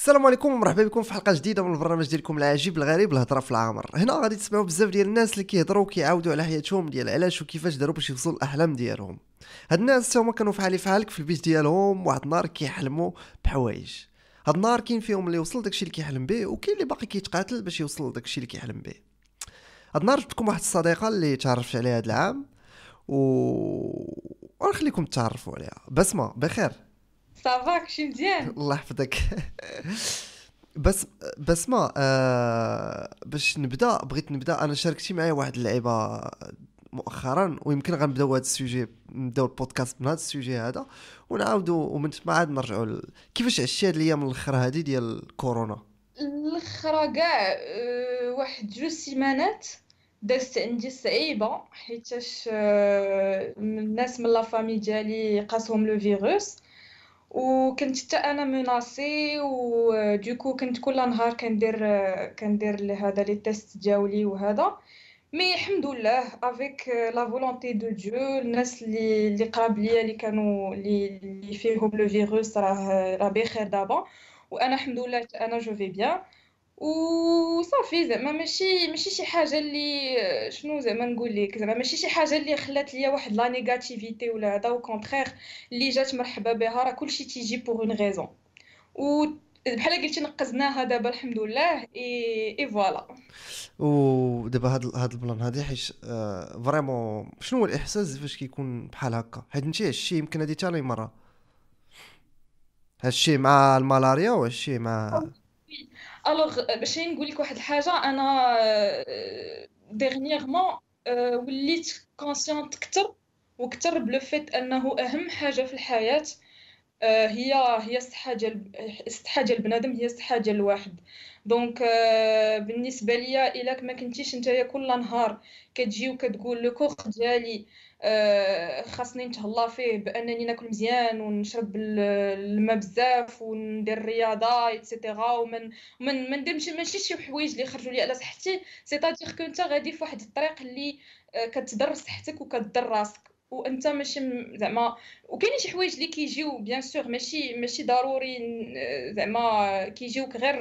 السلام عليكم ومرحبا بكم في حلقة جديدة من البرنامج ديالكم العجيب الغريب الهضرة في العامر هنا غادي تسمعوا بزاف ديال الناس اللي كيهضروا وكيعاودوا على حياتهم ديال علاش وكيفاش داروا باش يوصلوا الاحلام ديالهم. هاد الناس هما كانوا فحالي فحالك في البيت ديالهم واحد النهار كيحلموا بحوايج. هاد النهار كاين فيهم اللي وصل داكشي اللي كيحلم به وكاين اللي باقي كيتقاتل باش يوصل داكشي اللي كيحلم به. هاد النهار جبت لكم واحد الصديقة اللي تعرفت عليها هاد العام و ونخليكم تعرفوا عليها. بسمة بخير. صافاك شي مزيان الله يحفظك بس بسمة آه باش نبدا بغيت نبدا أنا شاركتي معايا واحد اللعيبه مؤخرا ويمكن غنبداو هذا ال sujet نبداو البودكاست من هذا ال sujet هذا ونعاودوا ومن تما عاد نرجعوا ل... كيفاش عشتي هاد الأيام الآخر هذه ديال كورونا الاخرى كاع أه، واحد جوج سيمانات دازت عندي صعيبه حيتاش أه، الناس من la famille ديالي قاسهم le virus وكنت حتى أنا مناسي و du coup كنت كل نهار كندير كندير هذا les tests ديالي وهذا. mais الحمد لله avec la volonté de Dieu الناس اللي اللي قراب ليا اللي كانوا اللي فيهم le virus راه راه بخير دابا. وأنا الحمد لله أنا je vais bien وصافي زعما ماشي ماشي شي حاجة اللي شنو زعما نقول لك زعما ماشي شي حاجة اللي خلات ليا واحد la négativité ولا هذا au contraire اللي جات مرحبا بها راه كلشي تيجي pour une raison و بحال قلتي نقزناها دابا الحمد لله et et voilà ودابا هاد هاد البلان هادي حيت آه vraiment شنو هو الإحساس فاش كيكون بحال هكا؟ حيت انت هادشي يمكن هادي تاني مرة. هادشي مع الملاريا وهادشي مع؟ alors باش نقول لك واحد الحاجة أنا dernièrement وليت consciente كثر وكثر par le fait أنه أهم حاجة في الحياة. هي هي الصحة ديال الصحة ديال بنادم هي الصحة ديال الواحد. donc بالنسبة ليا إلا ما كنتيش نتايا كل نهار كتجي وكتقول le corps ديالي آه، خاصني نتهلا فيه بأنني ناكل مزيان ونشرب الماء بزاف وندير الرياضه et cetera ومن من ما نديرش ماشي شي حوايج اللي يخرجوا لي على صحتي. c'est-à-dire que أنت غادي في واحد الطريق اللي آه، كتضر صحتك وكتضر راسك. وأنت ماشي زعما وكاينين شي حوايج اللي كيجيو bien sûr ماشي ماشي ضروري زعما كيجيوك غير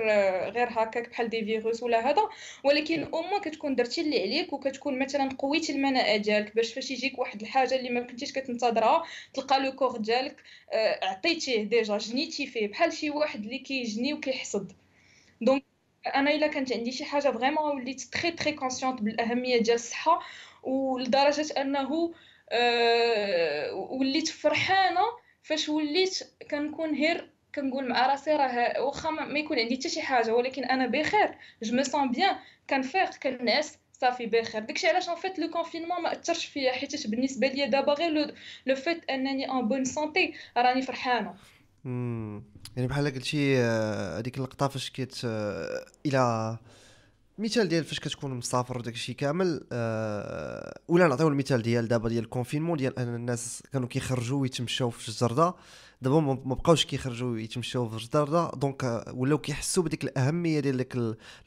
غير هكاك بحال des virus ولا هذا ولكن au moins كتكون درتي اللي عليك وكتكون مثلا قويتي المناعه ديالك باش فاش يجيك واحد الحاجة اللي ما كنتيش كتنتظرها تلقى le corps ديالك آه، عطيتيه déjà جنيتي فيه بحال شي واحد اللي كيجني وكيحصد. donc أنا إلا كانت عندي شي حاجة vraiment وليت très très consciente بالأهمية ديال الصحة ولدرجة أنه أه وليت فرحانة فاش وليت كنكون هير كنقول مع راسي راه واخا ما يكون عندي حتى شي حاجة ولكن أنا بخير. je me sens bien كنفيق كننعس. صافي بخير. داكشي علاش en fait le confinement ما أثرش فيا حيت بالنسبة ليا دابا غير le fait أنني en bonne santé راني فرحانة. يعني بحال قلتي آه، هذيك اللقطة فاش كيت آه، إلى مثال ديال فاش كتكون مسافر وداك الشيء كامل أه ولا نعطيو المثال ديال دابا ديال ال confinement ديال أن الناس كانوا كيخرجوا ويتمشاو في الجردة. دابا ما بقاوش كيخرجوا يتمشاو في الجرده donc آه، ولاو كيحسوا بديك الأهمية ديال داك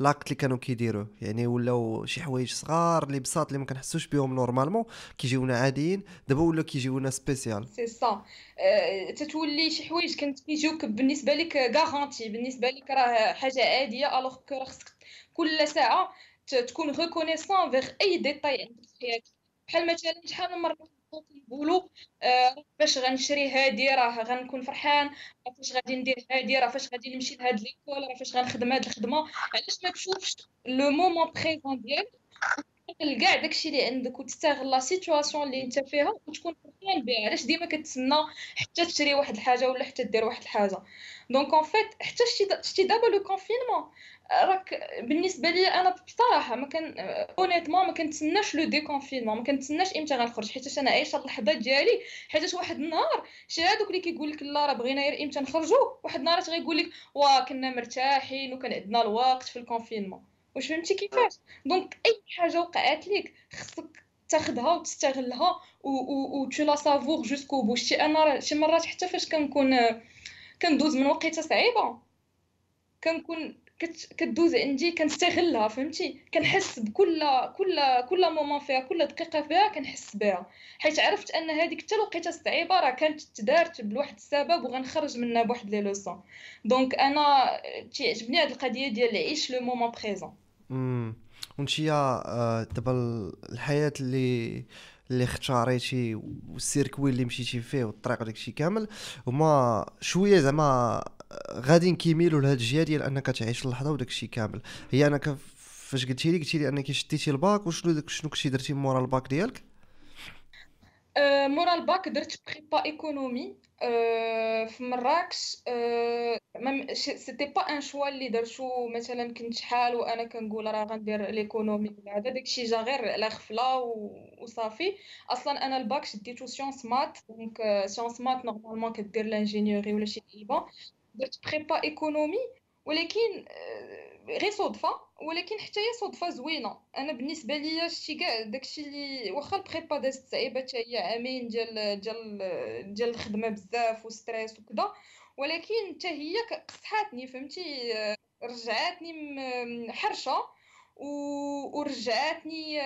l'acte اللي كانوا كيديروه. يعني ولاو شي حوايج صغار اللي بساط اللي ما كنحسوش بهم normalement كيجيونا عاديين. دابا ولاو كيجيونا spécial. c'est سا أه تتولي شي حوايج كانت كيجيوك بالنسبة لك garantie بالنسبة لك راه حاجة عادية alors que خصك كل ساعة تكون reconnaissant vers أي détail عندك في حياتك. بحال مثلا شحال من مرة نقولوا آه فاش غنشري هادي؟ راه غنكون فرحان. راه فاش غادي ندير هادي؟ راه فاش غادي نمشي لهاد l'école؟ راه فاش غنخدم هاد الخدمة؟ علاش ما تشوفش le moment présent ديالك؟ كاع داكشي اللي عندك وتستغل la situation اللي انت فيها وتكون فرحان بها. علاش ديما كتسنى حتى تشري واحد الحاجة ولا حتى دير واحد الحاجة؟ donc en fait حتى شتي دابا le confinement راك بالنسبة لي أنا بصراحة ما كان honnêtement ما كنتسناش le déconfinement ما كنتسناش إمتى غنخرج حيت أنا عايشة اللحظه ديالي حيت واحد النهار شي هذوك اللي كيقول لك لا راه بغينا غير إمتى نخرجوا واحد النهار غيقول لك وا كنا مرتاحين وكان عندنا الوقت في ال confinement واش فهمتي كيفاش donc أي حاجة وقعت لك خصك تاخذها وتستغلها و tu la savoures jusqu'au bout شي أنا شي مرات حتى فاش كنكون كندوز من وقيتة صعيبة كنكون. كدوز عندي كنستغلها فهمتي؟ كنحس بكل كل كل moment فيها كل دقيقة فيها كنحس بها. حيت عرفت أن هذيك حتى الوقيتة الصعيبة راه كانت تدارت بواحد السبب وغنخرج منها بواحد les leçons. donc أنا تيعجبني هذه القضية ديال عيش le moment présent وانتيا آه، دابا الحياة اللي اللي اختاريتي و ال circuit اللي مشيتي فيه والطريق وداك الشيء كامل هما شوية زعما غادي كيميلوا لهاد الجهة ديال أنك تعيش اللحظة وداك الشيء كامل. هي أنا فاش قلتي لي قلتي لي أنك شديتي الباك وشنو شنو كنتي درتي مورا الباك ديالك؟ أه مورا الباك درت prépa économie. أه في مراكش c'était pas un choix اللي درتو مثلا كنت شحال وأنا كنقول راه غندير l'économie هذا داكشي جا غير على غفلة وصافي. أصلا أنا الباك شديتو sciences maths donc sciences maths normalement كدير l'ingénierie ولا شي لعيبة. درت prépa économie ولكن آه، غير صدفة ولكن حتى هي صدفة زوينة. أنا بالنسبة ليا شتي كاع داكشي اللي واخا ال prépa دازت صعيبة حتى هي عامين ديال ديال ديال الخدمة بزاف و stress وكذا ولكن حتى هي قصحاتني فهمتي؟ آه، رجعاتني حرشة. ورجعتني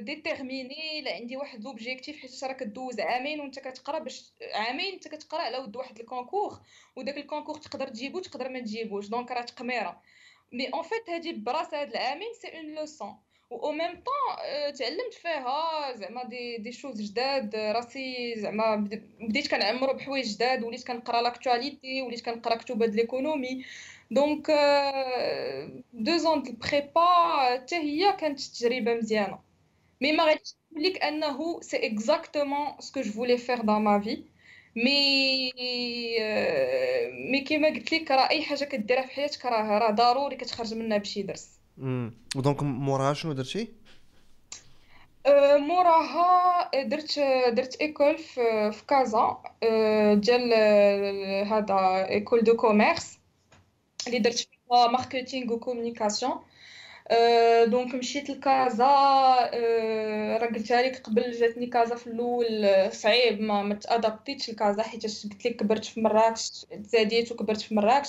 déterminée لا عندي واحد l'objectif حيت راه كدوز عامين وانت كتقرا باش عامين انت كتقرا على ود واحد ال concours وداك ال concours تقدر تجيبو تقدر ما تجيبوش donc راه تقميرة. mais en fait هادي براس هاد العامين c'est une leçon en même temps تعلمت فيها زعما دي des choses جداد. راسي زعما بديت كنعمرو بحوايج جداد وليت كنقرا l'actualité وليت كنقرا كتب د l'économie donc deux ans د ال prépa حتى هي كانت تجربه مزيانه mais ما غاديش نقول لك انه c'est exactement ce que je voulais faire dans ma vie mais mais كيما قلت لك راه اي حاجة كديرها في حياتك راه راه ضروري كتخرج منها بشي درس و donc موراها شنو درتي موراها درت درت école في كازا ديال هذا école de commerce اللي درت فيها marketing و communication donc مشيت لكازا راه قلتها لك قبل جاتني كازا في الأول. صعيب ما متادابتيتش لكازا حيت قلت لك كبرت في مراكش تزاديت وكبرت في مراكش.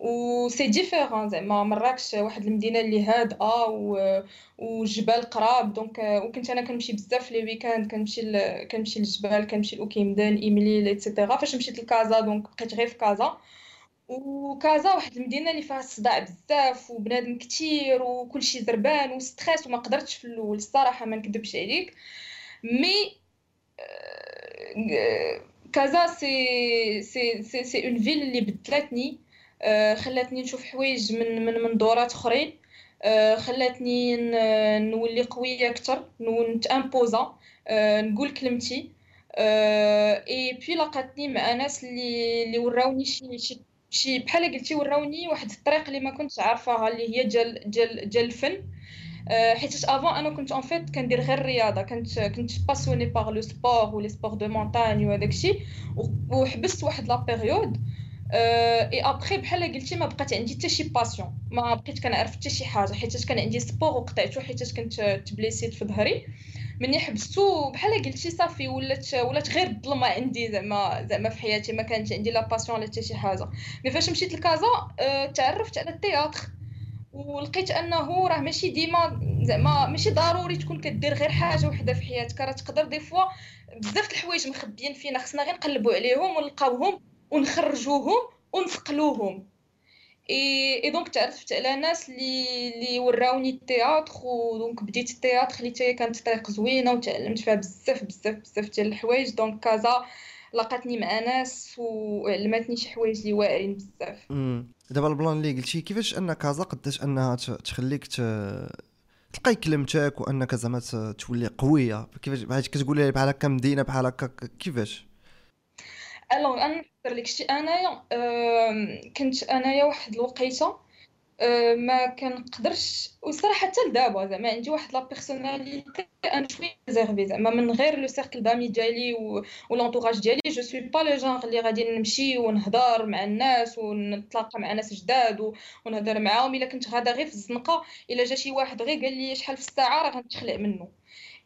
و c'est différent زعما مراكش واحد المدينة اللي هادئه و... وجبال قراب. donc وكنت أنا كنمشي بزاف les week-ends كنمشي ل... كنمشي للجبال كنمشي لاوكيمدان إمليل et cetera فاش مشيت لكازا donc بقيت غير في كازا. وكازا واحد المدينة اللي فيها الصداع بزاف وبنادم كتير وكلشي زربان و stress وما قدرتش في الأول الصراحة ما نكذبش عليك. mais آه، كازا c'est c'est c'est une ville اللي بدلتني آه، خلاتني نشوف حوايج من من منظورات أخرين آه، خلاتني نولي قوية أكثر نتامبوزا نقول كلمتي. إي بي لقاتني مع ناس اللي اللي وراوني شي شي شي بحال قلتي وراوني واحد الطريق اللي ما كنتش عارفاها اللي هي ديال ديال ديال الفن أه حيت avant أنا كنت en fait كندير غير الرياضة. كنت كنت passionnée par le sport و les sports de montagne وهداك الشيء. وحبست واحد la période et après بحال قلتي ما بقات عندي حتى شي passion ما بقيت كنعرف حتى شي حاجة. حيت كان عندي sport وقطعته حيت كنت تبليسيت في ظهري. مني حبستو بحال قلتي صافي ولات ولات غير الظلمة عندي زعما زعما في حياتي ما كانش عندي لا passion ولا حتى شي حاجة. mais فاش مشيت لكازا أه تعرفت على ال théâtre ولقيت أنه راه ماشي ديما زعما ماشي ضروري تكون كدير غير حاجة وحدة في حياتك. راه تقدر des fois بزاف الحوايج مخبيين فينا خصنا غير نقلبوا عليهم ونلقاوهم ونخرجوهم ونصقلوهم. et donc تعرفت على ناس اللي اللي وراوني ال théâtre و donc بديت ال théâtre اللي تاهي كانت طريق زوينه وتعلمت فيها بزاف بزاف بزاف ديال الحوايج donc كازا لقاتني مع ناس وعلمتني شي حوايج اللي واعرين بزاف دابا ال plan اللي قلتي كيفاش ان كازا قداش انها تخليك ت... تلقاي كلمتك وانك زعما تولي قويه كيفاش بحال كتقولي بحال هكا مدينه بحال هكا كيفاش alors أنا نقدر لك شي انايا كنت أنايا واحد الوقيتة ما كنقدرش وصراحة حتى لدابا زعما عندي واحد la personnalité أنا شوية réservée زعما من غير le cercle d'amis ديالي و l'entourage ديالي je suis pas le genre اللي غادي نمشي ونهضر مع الناس ونتلاقى مع ناس جداد ونهضر معاهم. إلا كنت غادا غير في الزنقة إلا جا شي واحد غير قال لي شحال في الساعة راه غنتخلع منه.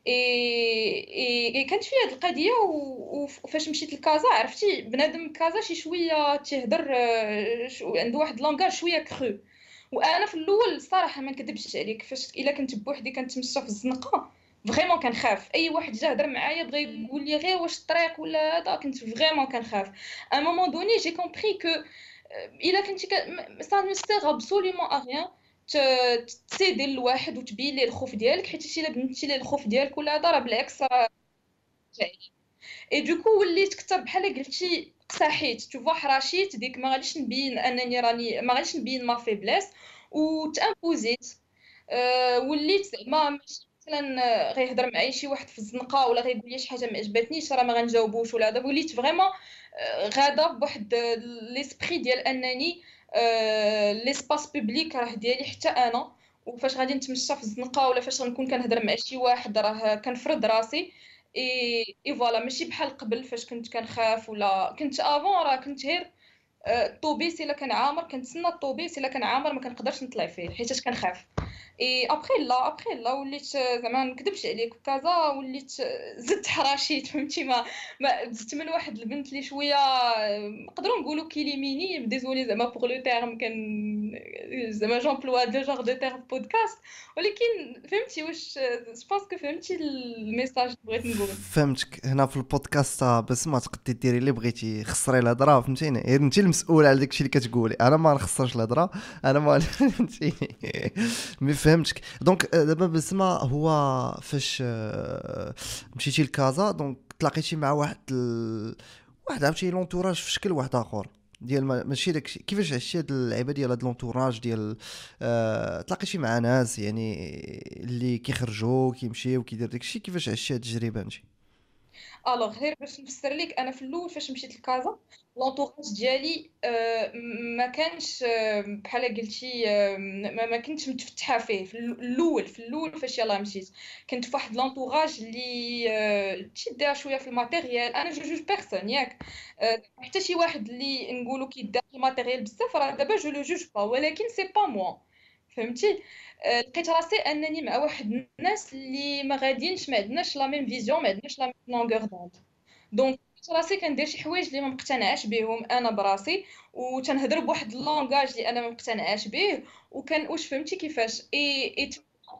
إي إي كانت فيها هاد القضية وفاش مشيت لكازا عرفتي بنادم كازا شي شوية تيهضر عنده واحد langage شوية cru وأنا في الأول الصراحه ما نكذبش عليك فاش إلا كنت بوحدي كنتمشى في الزنقة فريمون كنخاف أي واحد جا هضر معايا بغى يقول لي غير واش الطريق ولا هذا كنت vraiment كنخاف ا مومون دوني جي كومبري كو إلا كنتي سا نو سيغ ا ريان تسيدي لواحد وتبين ليه الخوف ديالك حيت الا بنتي ليه الخوف ديالك ولا هذا راه بالعكس راه اي دوكو وليت كثر بحال قلتي قصاحيت. تو حراشيت ديك ما غاديش نبين أنني راني ما غاديش نبين ما فيبليس و تامبوزيت أه وليت زعما مثلا غيهضر معايا شي واحد في الزنقة ولا غيقول لي شي حاجة ما عجبتنيش راه ما غنجاوبوش. ولا هذا. وليت فريمون غادا بواحد l'esprit ديال أنني l'espace public راه ديالي حتى أنا وفاش غادي نتمشى في الزنقة ولا فاش غنكون كنهضر مع شي واحد راه كنفرض راسي. إي إي voilà ماشي بحال قبل فاش كنت كنخاف ولا كنت avant راه كنت غير الطوبيس إلا كان عامر كنتسنى الطوبيس إلا كان عامر ما كنقدرش نطلع فيه حيت كنخاف. إي après là après là وليت زعما نكذبش عليك كازا وليت زدت حراشيت فهمتي؟ ما ما زدت من واحد البنت اللي شوية نقدروا نقولوا كيليميني ديزولي زعما بوغ لو تيرم كان زعما جومبلوا دو جور دو تيرم بودكاست ولكن فهمتي واش جو فهمتي الميساج بغيت نقول فهمتك. هنا في البودكاست بس ما تقدري ديري اللي بغيتي خسري الهضرة فهمتيني؟ غير انت المسؤول على داكشي اللي كتقولي. أنا ما نخسرش الهضرة. أنا ما فهمتيني mais فهمتك. donc دابا بسما هو فاش مشيتي لكازا donc تلاقيتي مع واحد ال... واحد عرفتي l'entourage في شكل واحد آخر. ديال ماشي داك كيفاش عشتي هاد اللعيبة ديال هاد l'entourage ديال آه تلاقيتي مع ناس يعني اللي كيخرجوا كيمشيو كيدير داكشي؟ كيفاش عشتي هاد التجربة انت الوغ غير باش نفسر لك أنا في الأول فاش مشيت لكازا لونطوراج ديالي آه، ما كانش آه، بحال قلتي آه، ما كنتش متفتحة فيه. في الأول في الأول فاش يلاه مشيت. كنت فواحد l'entourage اللي تيدير شوية في ال matériel. أنا je juge personne ياك. حتى شي واحد اللي نقولوا كيدير في ال matériel بزاف راه دابا je le juge pas ولكن c'est pas moi فهمتي؟ لقيت راسي أنني مع واحد الناس اللي ما غاديينش ما عندناش la même vision ما عندناش la même longueur d'onde donc راسي كندير شي حوايج اللي ما مقتنعاش بهم أنا براسي وتنهضر بواحد ال langage اللي أنا ما مقتنعاش به وكان واش فهمتي كيفاش؟ إي, إي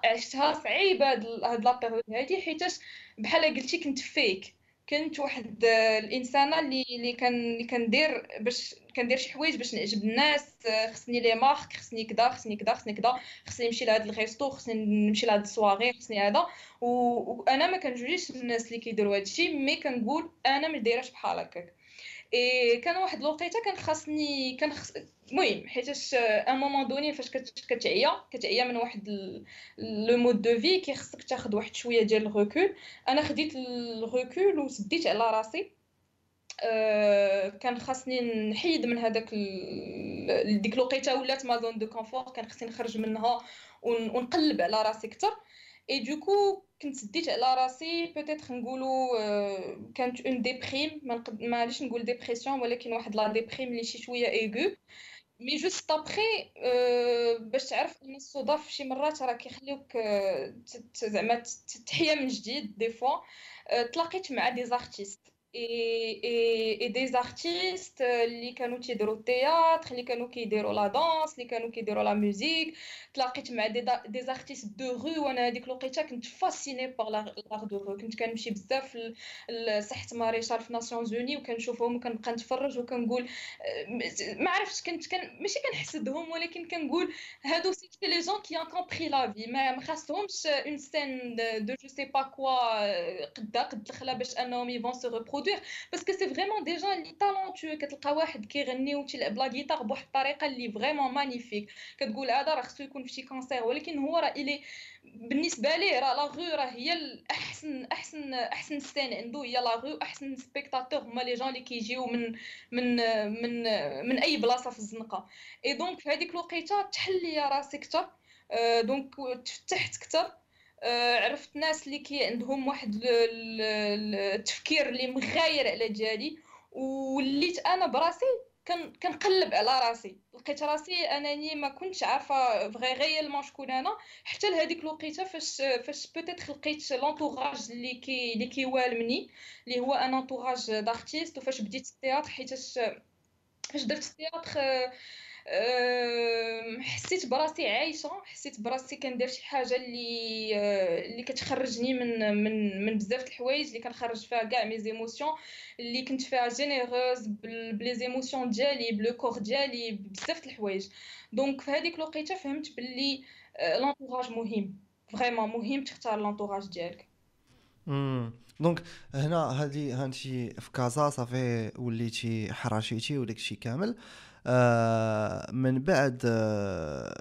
عشتها صعيبة هاد هاد la période هادي حيتاش بحال قلتي كنت fake كنت واحد الإنسانة اللي اللي كان اللي كندير باش كندير شي حوايج باش نعجب الناس خصني les marques خصني كذا خصني كذا خصني كذا خصني نمشي لهاد ال resto خصني نمشي لهاد السواغي خصني هذا وأنا ما كنجوجيش الناس اللي كيديروا هادشي mais كنقول أنا ما دايراش بحال هكاك. اي كان واحد الوقيته كان خاصني كان خص... المهم حيتاش un moment donné فاش كتعيا كتعيا من واحد le mode de vie كيخصك تاخذ واحد شوية ديال ال recul أنا خديت ال recul وسديت على راسي كان خاصني نحيد من هذاك ديك الوقيته ولات ma zone de confort كان خصني نخرج منها ونقلب على راسي أكثر et du coup كنت سديت على راسي peut-être نقولوا كانت une déprime ما غاديش نقول dépression ولكن واحد la déprime اللي شي شوية ايغو mais juste après باش تعرف إن الصدف شي مرات راه كيخليوك زعما تحيا من جديد des fois تلاقيت مع des artistes et des artistes اللي كانوا تيديروا ال théâtre اللي كانوا كيديروا la danse اللي كانوا كيديروا la musique تلاقيت مع des des artistes de rue وأنا هذيك الوقيته كنت fascinée par l'art de rue كنت كنمشي بزاف لساحه ماريشال في Nations Unies وكنشوفهم وكنبقى نتفرج وكنقول ما عرفتش كنت كان ماشي كنحسدهم ولكن كنقول هادو c'est les gens qui ont compris la vie ما خاصهمش une scène de je sais pas quoi قدا قد الخلا باش انهم ils vont se reproduire parce que c'est vraiment des gens اللي talentueux كتلقى واحد كيغني وتيلعب la guitare بواحد الطريقة اللي vraiment magnifique كتقول هذا راه خصو يكون في شي concert ولكن هو راه الي بالنسبة ليه راه la rue راه هي الأحسن أحسن أحسن scène عنده هي la rue أحسن spectateurs هما les gens اللي كيجيو من من من من أي بلاصة في الزنقة. et donc هذيك الوقيتة تحلي راسي أكثر donc تفتحت أكثر عرفت ناس اللي كي عندهم واحد التفكير اللي مغاير على ديالي وليت أنا براسي كنقلب على راسي. لقيت راسي أنني ما كنتش عارفة vrai réellement شكون أنا. حتى لهذيك الوقيتة فاش فاش بديت لقيت l'entourage اللي كي اللي كيوالمني اللي هو un entourage d'artistes وفاش بديت ال théâtre حيت فاش درت ال théâtre حسيت براسي عايشة حسيت براسي كندير شي حاجة اللي آه، اللي كتخرجني من من من بزاف د الحوايج اللي كنخرج فيها كاع mes émotions اللي كنت فيها généreuse ب les émotions ديالي ب le corps ديالي بزاف د الحوايج. donc في هذيك الوقيتة فهمت باللي l'entourage مهم. vraiment مهم تختار l'entourage ديالك. donc هنا هذه هانتي في كازا صافي وليتي حراشيتي وداك الشيء كامل. آه من بعد آه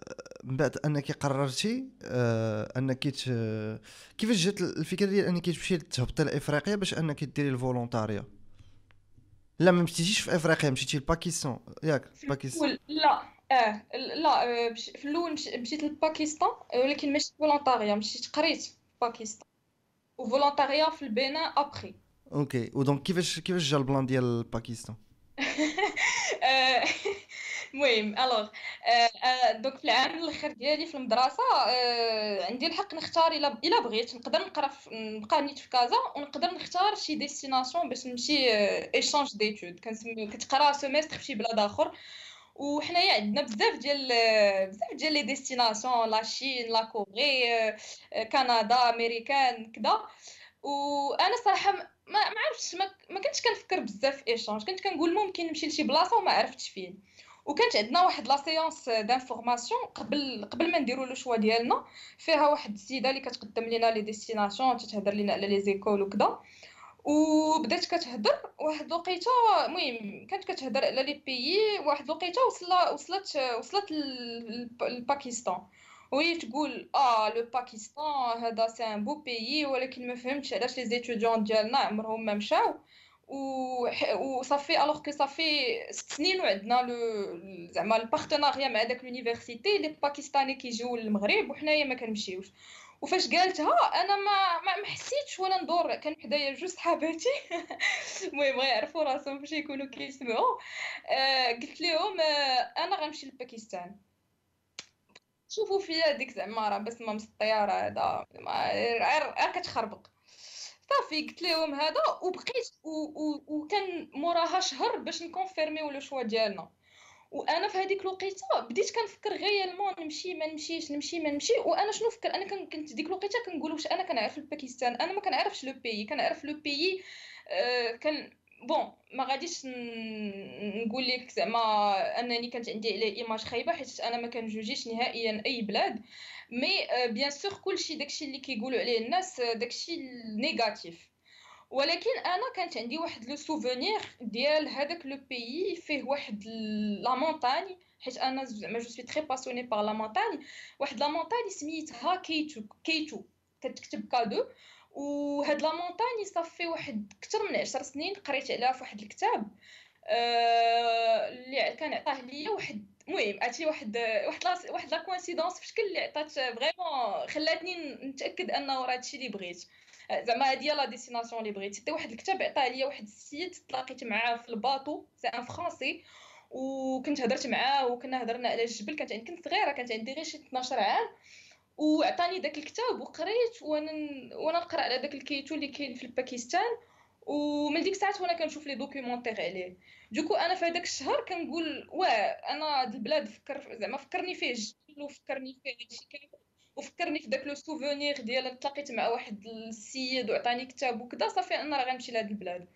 من بعد أنك قررتي آه أنك كيفاش جات الفكرة ديال أنك تمشي تهبطي لافريقيا باش أنك ديري ال volontariat؟ لا ما مشيتيش في إفريقيا مشيتي لباكستان. ياك باكستان. لا آه لا آه، في الأول مشيت لباكستان ولكن ماشي volontariat. مشيت قريت في باكستان. و volontariat في البنين après. okay. و donc كيفاش كيفاش جا ال plan ديال باكستان؟ المهم alors. donc في العام الآخر ديالي في المدرسة عندي الحق نختار إلا إلا بغيت. نقدر نقرأ نبقى نيت في كازا ونقدر نختار شي destination باش نمشي échange d'études كتقرأ semestre في شي بلاد آخر. وحنايا عندنا بزاف ديال بزاف ديال les destinations la Chine la Corée كندا امريكان كذا وأنا صراحة ما ما عرفتش ما, ما كنتش كنفكر بزاف في échange كنت كنقول ممكن نمشي لشي بلاصة وما عرفتش فين. وكانت عندنا واحد la séance d'information قبل قبل ما نديروا le choix ديالنا فيها واحد السيده اللي كتقدم لنا les destinations تتهضر لنا على les écoles وكذا وبدات كتهضر واحد الوقيتة المهم كانت كتهضر على les pays واحد الوقيتة وصلت وصلت وصلت لباكستان. وهي تقول آه le Pakistan هذا c'est un beau pays ولكن ما فهمتش علاش les étudiants ديالنا عمرهم ما مشاو. وصافي alors que صافي ست سنين وعندنا le زعما ال partenariat مع داك l'université les Pakistanais كيجيو للمغرب وحنايا ما كنمشيوش. وفاش قالتها أنا ما ما حسيتش ولا ندور. كان حدايا جوج صحاباتي. المهم يعرفوا راسهم باش يكونوا كيسمعوا. آه قلت لهم آه أنا غنمشي لباكستان. شوفوا فيا ديك زعما راه بس ما مسطيه راه هذا غير كتخربق. صافي قلت لهم هذا وبقيت وكان موراها شهر باش نكونفيرميو le choix ديالنا. وأنا في هذيك الوقيتة بديت كنفكر réellement نمشي ما نمشيش نمشي ما نمشي. وأنا شنو فكر؟ أنا كنت ديك الوقيتة كنقول واش أنا كنعرف الباكستان أنا ما كنعرفش le pays كنعرف le pays آه كان bon ما غاديش نقول لك زعما انني كانت عندي عليه image خايبه حيت أنا ما كنجوجيش نهائيا اي بلاد mais bien sûr كلشي داكشي اللي كيقولوا عليه الناس داكشي négatif ولكن أنا كانت عندي واحد le souvenir ديال هذاك le pays فيه واحد la montagne حيت أنا زعما je suis très passionnée par la montagne واحد la montagne سميتها K2 K2 كتكتب K deux وهاد la montagne صافي واحد أكثر من عشر سنين قريت عليها في واحد الكتاب آه اللي كان عطاه ليا واحد المهم عرفتي واحد واحد واحد la coïncidence في شكل اللي عطات vraiment خلاتني نتأكد أنه راه هادشي اللي بغيت. زعما هادي la destination اللي بغيت. حتى واحد الكتاب عطاه ليا واحد السيد تلاقيت معاه في ال bateau c'est un Français وكنت هضرت معاه وكنا هضرنا على الجبل كانت كنت صغيرة كانت عندي غير شي 12 عام. وعطاني داك الكتاب وقريت وأنا وأنا نقرأ على داك ال K2 اللي كاين في الباكستان. ومن ديك الساعات وأنا كنشوف les documentaires عليه. du coup أنا في هذاك الشهر كنقول واه أنا هاد البلاد فكر زعما فكرني فيه الجبل وفكرني فيه هادشي كامل وفكرني في داك le souvenir ديال تلاقيت مع واحد السيد وعطاني كتاب وكذا صافي أنا راه غنمشي لهاد البلاد.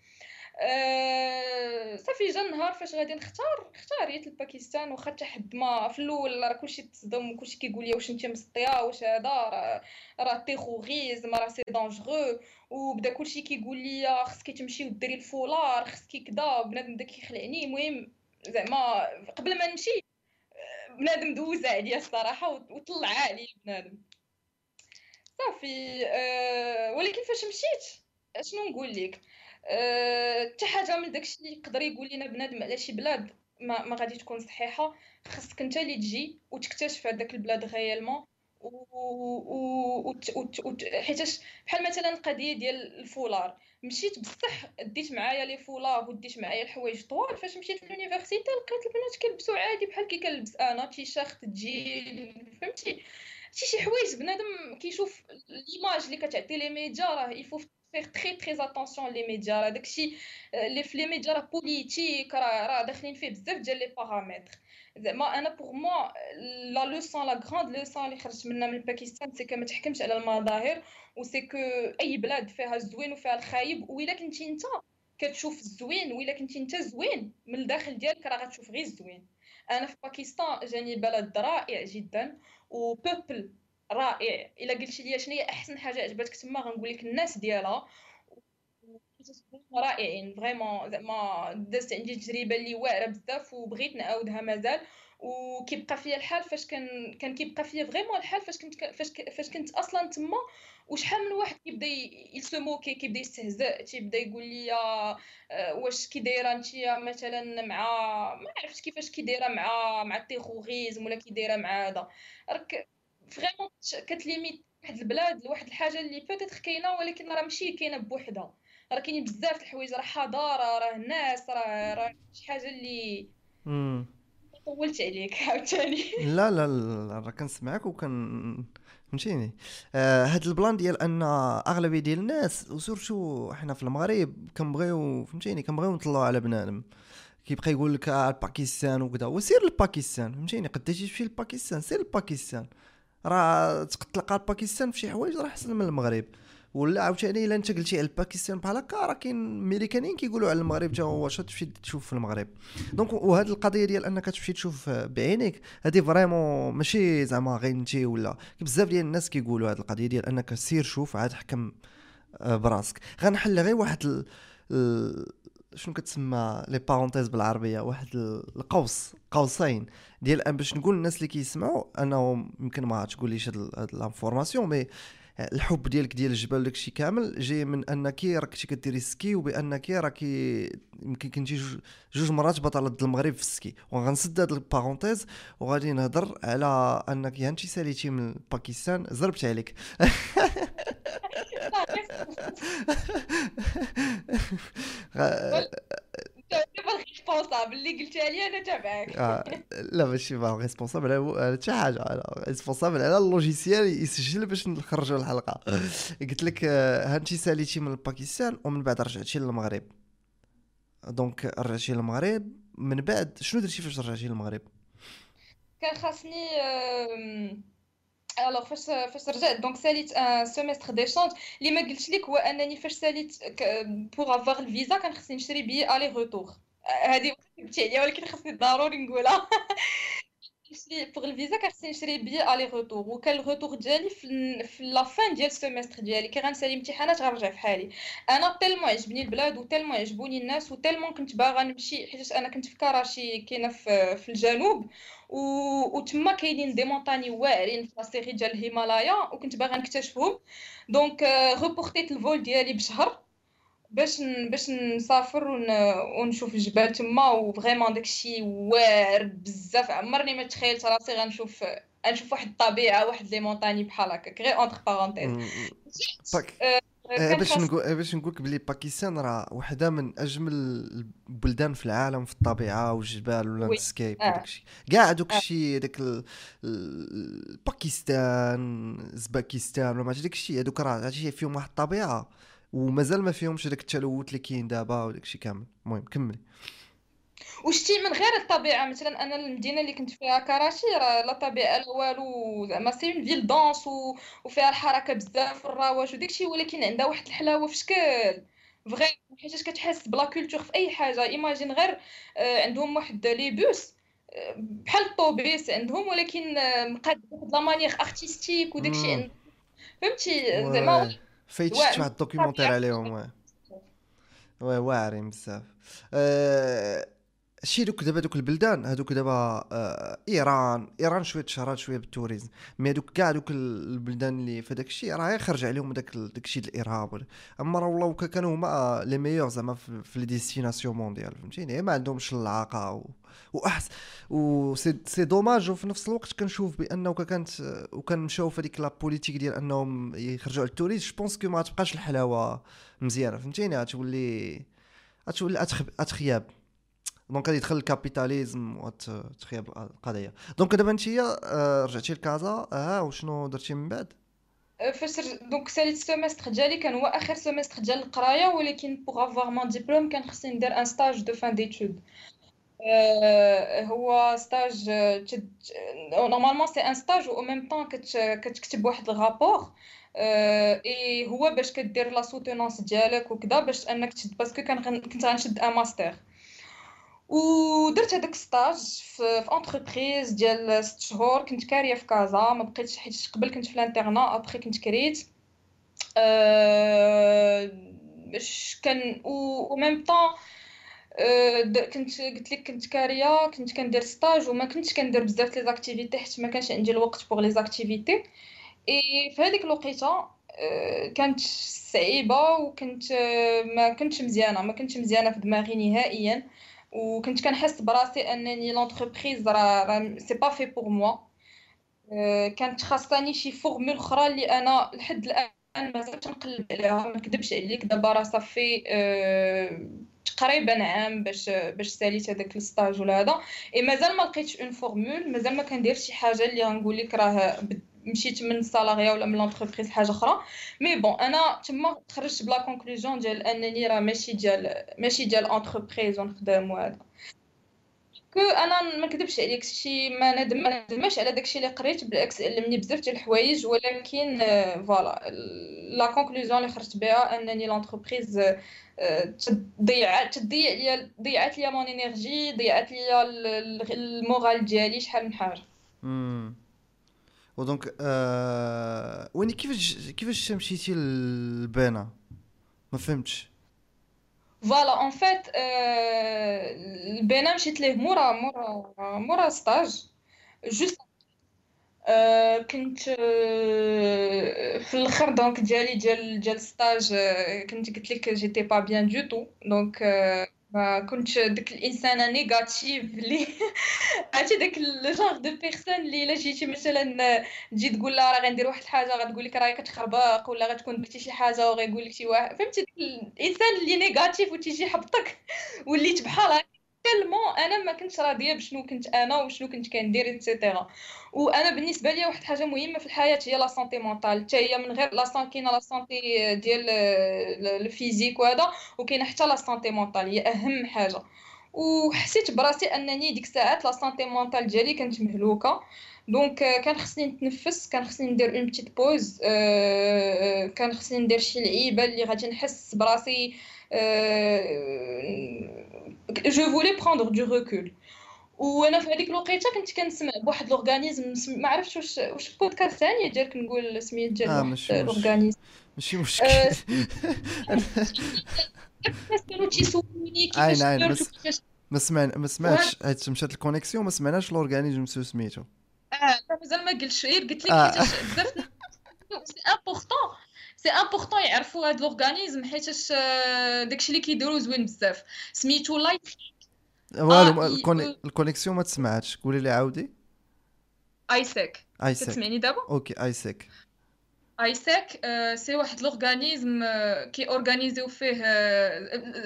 أه صافي جا النهار فاش غادي نختار؟ اختاريت الباكستان واخا حتى ما في الأول راه كلشي تصدم وكلشي كيقول لي واش أنت مسطيه واش هذا راه راه terrorisme راه c'est dangereux وبدا كلشي كيقول لي خصك تمشي وديري الفولار خصك كذا بنادم بدا كيخلعني المهم زعما قبل ما نمشي بنادم دوز عليا الصراحة وطلع عليا بنادم. صافي أه ولكن فاش مشيت شنو نقول لك؟ حتى حاجة من داكشي اللي يقدر يقول لنا بنادم على شي بلاد ما, ما غادي تكون صحيحة خاصك انت اللي تجي وتكتشف هذاك البلاد réellement و, و... و... حيتاش بحال مثلا القضية ديال الفولار. مشيت بصح ديت معايا les foulards وديت معايا الحوايج طوال فاش مشيت l'université لقيت البنات كيلبسوا عادي بحال كي كنلبس أنا t-shirt jean فهمتي؟ شي شي حوايج بنادم كيشوف l'image اللي كتعطي les médias راه il faut faire très très attention les médias راه داكشي اللي في les médias راه politique راه راه داخلين فيه بزاف ديال les paramètres زعما أنا pour moi la leçon la grande leçon اللي خرجت منها من باكستان c'est ما تحكمش على المظاهر و c'est que اي بلاد فيها الزوين وفيها الخايب وإلا كنتي انت كتشوف الزوين وإلا كنتي انت زوين من الداخل ديالك راه غتشوف غير الزوين أنا في باكستان جاني بلد رائع جدا و peuple رائع. إلا قلتي لي شنو هي أحسن حاجة عجبتك تما غنقول لك الناس ديالها. رائعين vraiment زعما دازت عندي تجربة اللي واعرة بزاف وبغيت نعاودها مازال. وكيبقى فيا الحال فاش كان كان كيبقى فيا vraiment الحال فاش كنت فاش فاش كنت أصلا تما. وشحال من واحد كيبدا يسموكي كيبدا يستهزئ تيبدا يقول لي آه، واش كي دايرة انت مثلا مع ما عرفتش كيفاش كي دايرة مع مع ال terrorisme ولا كي دايرة مع هذا. راك vraiment كت limite واحد البلاد لواحد الحاجة اللي peut-être كاينة ولكن راه ماشي كاينة بوحدها. راه كاينين بزاف الحوايج راه حضارة راه الناس راه راه شي حاجة اللي طولت عليك عاوتاني. لا لا لا راه كنسمعك وكن فهمتيني. آه هاد ال plan ديال أن أغلبية ديال الناس و surtout حنا في المغرب كنبغيو فهمتيني كنبغيو نطلعوا على بنادم. كيبقى يقول لك آه الباكستان وكذا وسير لباكستان فهمتيني؟ قديتي تمشي لباكستان سير لباكستان راه تلقى الباكستان في شي حوايج راه أحسن من المغرب. ولا عاوتاني إلا انت قلتي على الباكستان بحال هكا راه كاين امريكانيين كيقولوا على المغرب حتى هو تمشي تشوف في المغرب. donc وهذه القضية ديال أنك تمشي تشوف بعينيك هذه vraiment ماشي زعما غير أنت ولا بزاف ديال الناس كيقولوا هذه القضية ديال أنك سير شوف عاد حكم آه، براسك. غنحل غير واحد ال... شنو كتسمى les parenthèses بالعربية؟ واحد القوس قوسين. ديال باش نقول للناس اللي كيسمعوا انهم يمكن ما تقوليش هاد l'information mais الحب ديالك ديال الجبال داكشي كامل جاي من أنك راك كديري ski وبأنك راك يمكن كنتي جوج مرات بطلة المغرب في ال ski. وغنسد هاد ال parenthèse وغادي نهضر على أنك يا انت ساليتي من باكستان زربت عليك. responsable اللي قلتها لي أنا تبعك. آه لا ماشي pas responsable على حتى حاجة. responsable على ال logiciel يسجل باش نخرجوا الحلقة. قلت لك آه، هانتي ساليتي من باكستان ومن بعد رجعتي للمغرب. donc رجعتي للمغرب. من بعد شنو درتي فاش رجعتي للمغرب؟ كان خاصني alors فاش فاش رجعت donc ساليت un semestre d'échange اللي ما قلتش لك هو انني فاش ساليت pour avoir الفيزا كان خصني نشري billet aller-retour هذه كتبتي عليا ولكن خصني ضروري نقولها pour الفيزا كان خصني نشري billet aller-retour وكان ال retour ديالي في, la fin ديال ال semestre ديالي. كي غنسالي امتحانات غنرجع في حالي. أنا tellement عجبني البلاد و tellement عجبوني الناس و tellement كنت باغا نمشي حيت أنا كنت في كراشي كاينة في, في الجنوب. و... وتما كاينين des montagnes واعرين في la série ديال الهيمالايا وكنت باغا نكتشفهم. donc reporter يت ال vol ديالي بشهر. باش باش نسافر ون... ونشوف الجبال تما و vraiment داكشي واعر بزاف. عمرني ما تخيلت راسي غنشوف غنشوف واحد الطبيعة واحد les montagnes بحال هكاك غير entre parenthèses آه، باش نقول باش نقول لك بلي باكستان راه وحدة من أجمل البلدان في العالم في الطبيعة والجبال وال landscape آه. وداكشي. كاع دوك الشيء آه. داك باكستان زباكستان ولا ما داكشي هذوك راه فيهم واحد الطبيعة. ومازال ما فيهمش داك التلوث اللي كاين دابا وداك الشيء كامل. المهم كملي. وشتي من غير الطبيعة؟ مثلا أنا المدينة اللي كنت فيها كراشي راه لا طبيعة لا والو زعما c'est ville dense و... وفيها الحركة بزاف والرواج وداك الشيء ولكن عندها واحد الحلاوة في شكل. vrai حيتاش كتحس ب la culture في أي حاجة. imagine غير آه، عندهم واحد les bus آه، بحال الطوبيس عندهم ولكن آه، مقاد بواحد la manière artistique وداك الشيء فهمتي؟ زعما فايت شفت واحد ال documentaire عليهم oui oui واعرين بزاف أه شي دوك دابا دوك البلدان هذوك دابا آه إيران إيران شوية تشهرات شوية بال tourisme. mais هذوك كاع دوك البلدان اللي في داك الشيء راه يخرج عليهم داك داك الشيء الإرهاب أما راه والله كانوا هما les meilleurs زعما في les destinations mondiales فهمتيني؟ ما عندهمش العاقه و... واحسن و c'est dommage وفي نفس الوقت كنشوف بانه كانت وكنمشاو في هذيك la politique ديال أنهم يخرجوا على ال touriste je pense que ما تبقاش الحلاوة مزيانة فهمتيني؟ غتولي غتولي أتخياب. donc غادي يدخل ال capitalisme وتخيب القضية. donc دابا انت آه، رجعتي لكازا آه وشنو درتي من بعد؟ أه، فاش donc ساليت ال semestre ديالي كان هو آخر semestre ديال القراية ولكن pour avoir mon diplôme كان خصني ندير un stage de fin d'études آه، هو stage normalement c'est un stage où même temps كتكتب واحد ال rapport et هو باش كدير la soutenance ديالك وكذا باش أنك تشد parce que كنت غنشد un master ودرت هذاك stage في, entreprise ديال 6 شهور. كنت كاريه في كازا ما بقيتش حيت قبل كنت في ال internat après كنت كريت. باش كان où même temps كنت قلت لك كنت كاريه كنت كندير stage وما كنتش كندير بزاف les activités حيت ما كانش عندي الوقت pour les activités et في هذيك الوقيته كانت صعيبة وكنت ما كنتش مزيانة ما كنتش مزيانة في دماغي نهائيا. وكنت كنحس براسي انني l'entreprise راه c'est pas fait pour moi كانت خاصني شي formule أخرى اللي أنا لحد الان مازال تنقلب عليها ما نكذبش عليك دابا راه صافي تقريبا عام باش باش ساليت هذاك ال stage ولا هذا اي مازال ما لقيتش une formule مازال ما كندير شي حاجة اللي غنقول لك راه مشيت من ال salariat ولا من l'entreprise حاجة أخرى. mais bon أنا تما خرجت بلا conclusion ديال أنني راه ماشي ديال ماشي ديال entreprise ونخدم وهذا que أنا ما نكذبش عليك شي ما ندم ما ندمش على داكشي اللي قريت بالعكس علمني بزاف ديال الحوايج ولكن voilà la conclusion اللي خرجت بها أنني l'entreprise تضيع تضيع ليا ضيعت ليا mon énergie ضيعت ليا ال moral ديالي شحال من حاجة. و donc آه وين كيفاش كيفاش مشيتي للبانا ما فهمتش voilà en fait البانا مشيت ليه مورا مورا مورا stage juste آه كنت آه في الآخر دونك ديالي ديال ديال ستاج آه كنت قلت لك جيتي با بيان دو تو دونك آه ما كنتش داك الانسانه نيجاتيف اللي عرفتي داك الجونغ دو بيرسون اللي الا جيتي مثلا تجي تقول لها راه غندير واحد الحاجة غتقول لك راهي كتخربق ولا غتكون درتي شي حاجة وغيقول لك شي واحد فهمتي داك الانسان اللي نيجاتيف وتيجي يحبطك وليت بحال هكا tellement أنا ما كنتش راضية بشنو كنت أنا وشنو كنت كندير et tout ça وأنا بالنسبة لي واحد حاجة مهمة في الحياة هي la santé mentale حتى هي من غير لا كاينة la santé ديال ال physique وهذا وكاينة حتى la santé mentale هي أهم حاجة. وحسيت براسي أنني ديك الساعات la santé mentale ديالي كانت مهلوكة. donc كان خصني نتنفس كان خصني ندير une petite pause كان خصني ندير شي لعيبة اللي غادي نحس براسي je voulais prendre du recul وأنا في هذيك الوقيتة كنت كنسمع بواحد l'organisme ما عرفتش واش واش بودكاست ثانية ديالك نقول سميت ديال آه l'organisme ماشي مشكل. كانوا تيسولوني عين عين بس ما سمعنا ما سمعتش حيت مشات ال connexion ما سمعناش l'organisme سميتو. آه مازال ما قلتش غير قلت لك بزاف c'est important c'est important يعرفوا هاد l'organisme حيتاش داكشي اللي كيديروا زوين بزاف سميتو لايت والو ال connexion ما تسمعاتش قولي لي عاودي AIESEC AIESEC كتسمعني دابا OK AIESEC AIESEC c'est واحد l'organisme qui organise فيه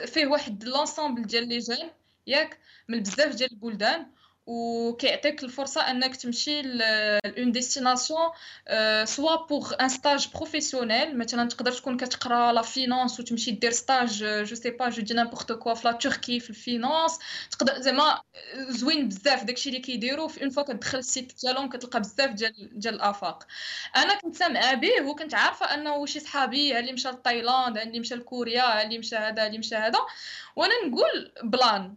فيه واحد l'ensemble ديال les jeunes ياك من بزاف ديال البلدان وكيعطيك الفرصة أنك تمشي l'une destination soit pour un stage professionnel مثلا تقدر تكون كتقرأ la finance وتمشي دير stage je sais pas je dis n'importe quoi في la Turquie في ال finance تقدر زعما زوين بزاف داكشي اللي كيديروا في une fois كتدخل ال site ديالهم كتلقى بزاف ديال ديال الآفاق. أنا كنت سامعه به وكنت عارفة أنه شي صحابي اللي مشى لتايلاند اللي مشى لكوريا اللي مشى هذا اللي مشى هذا. وأنا نقول بلان.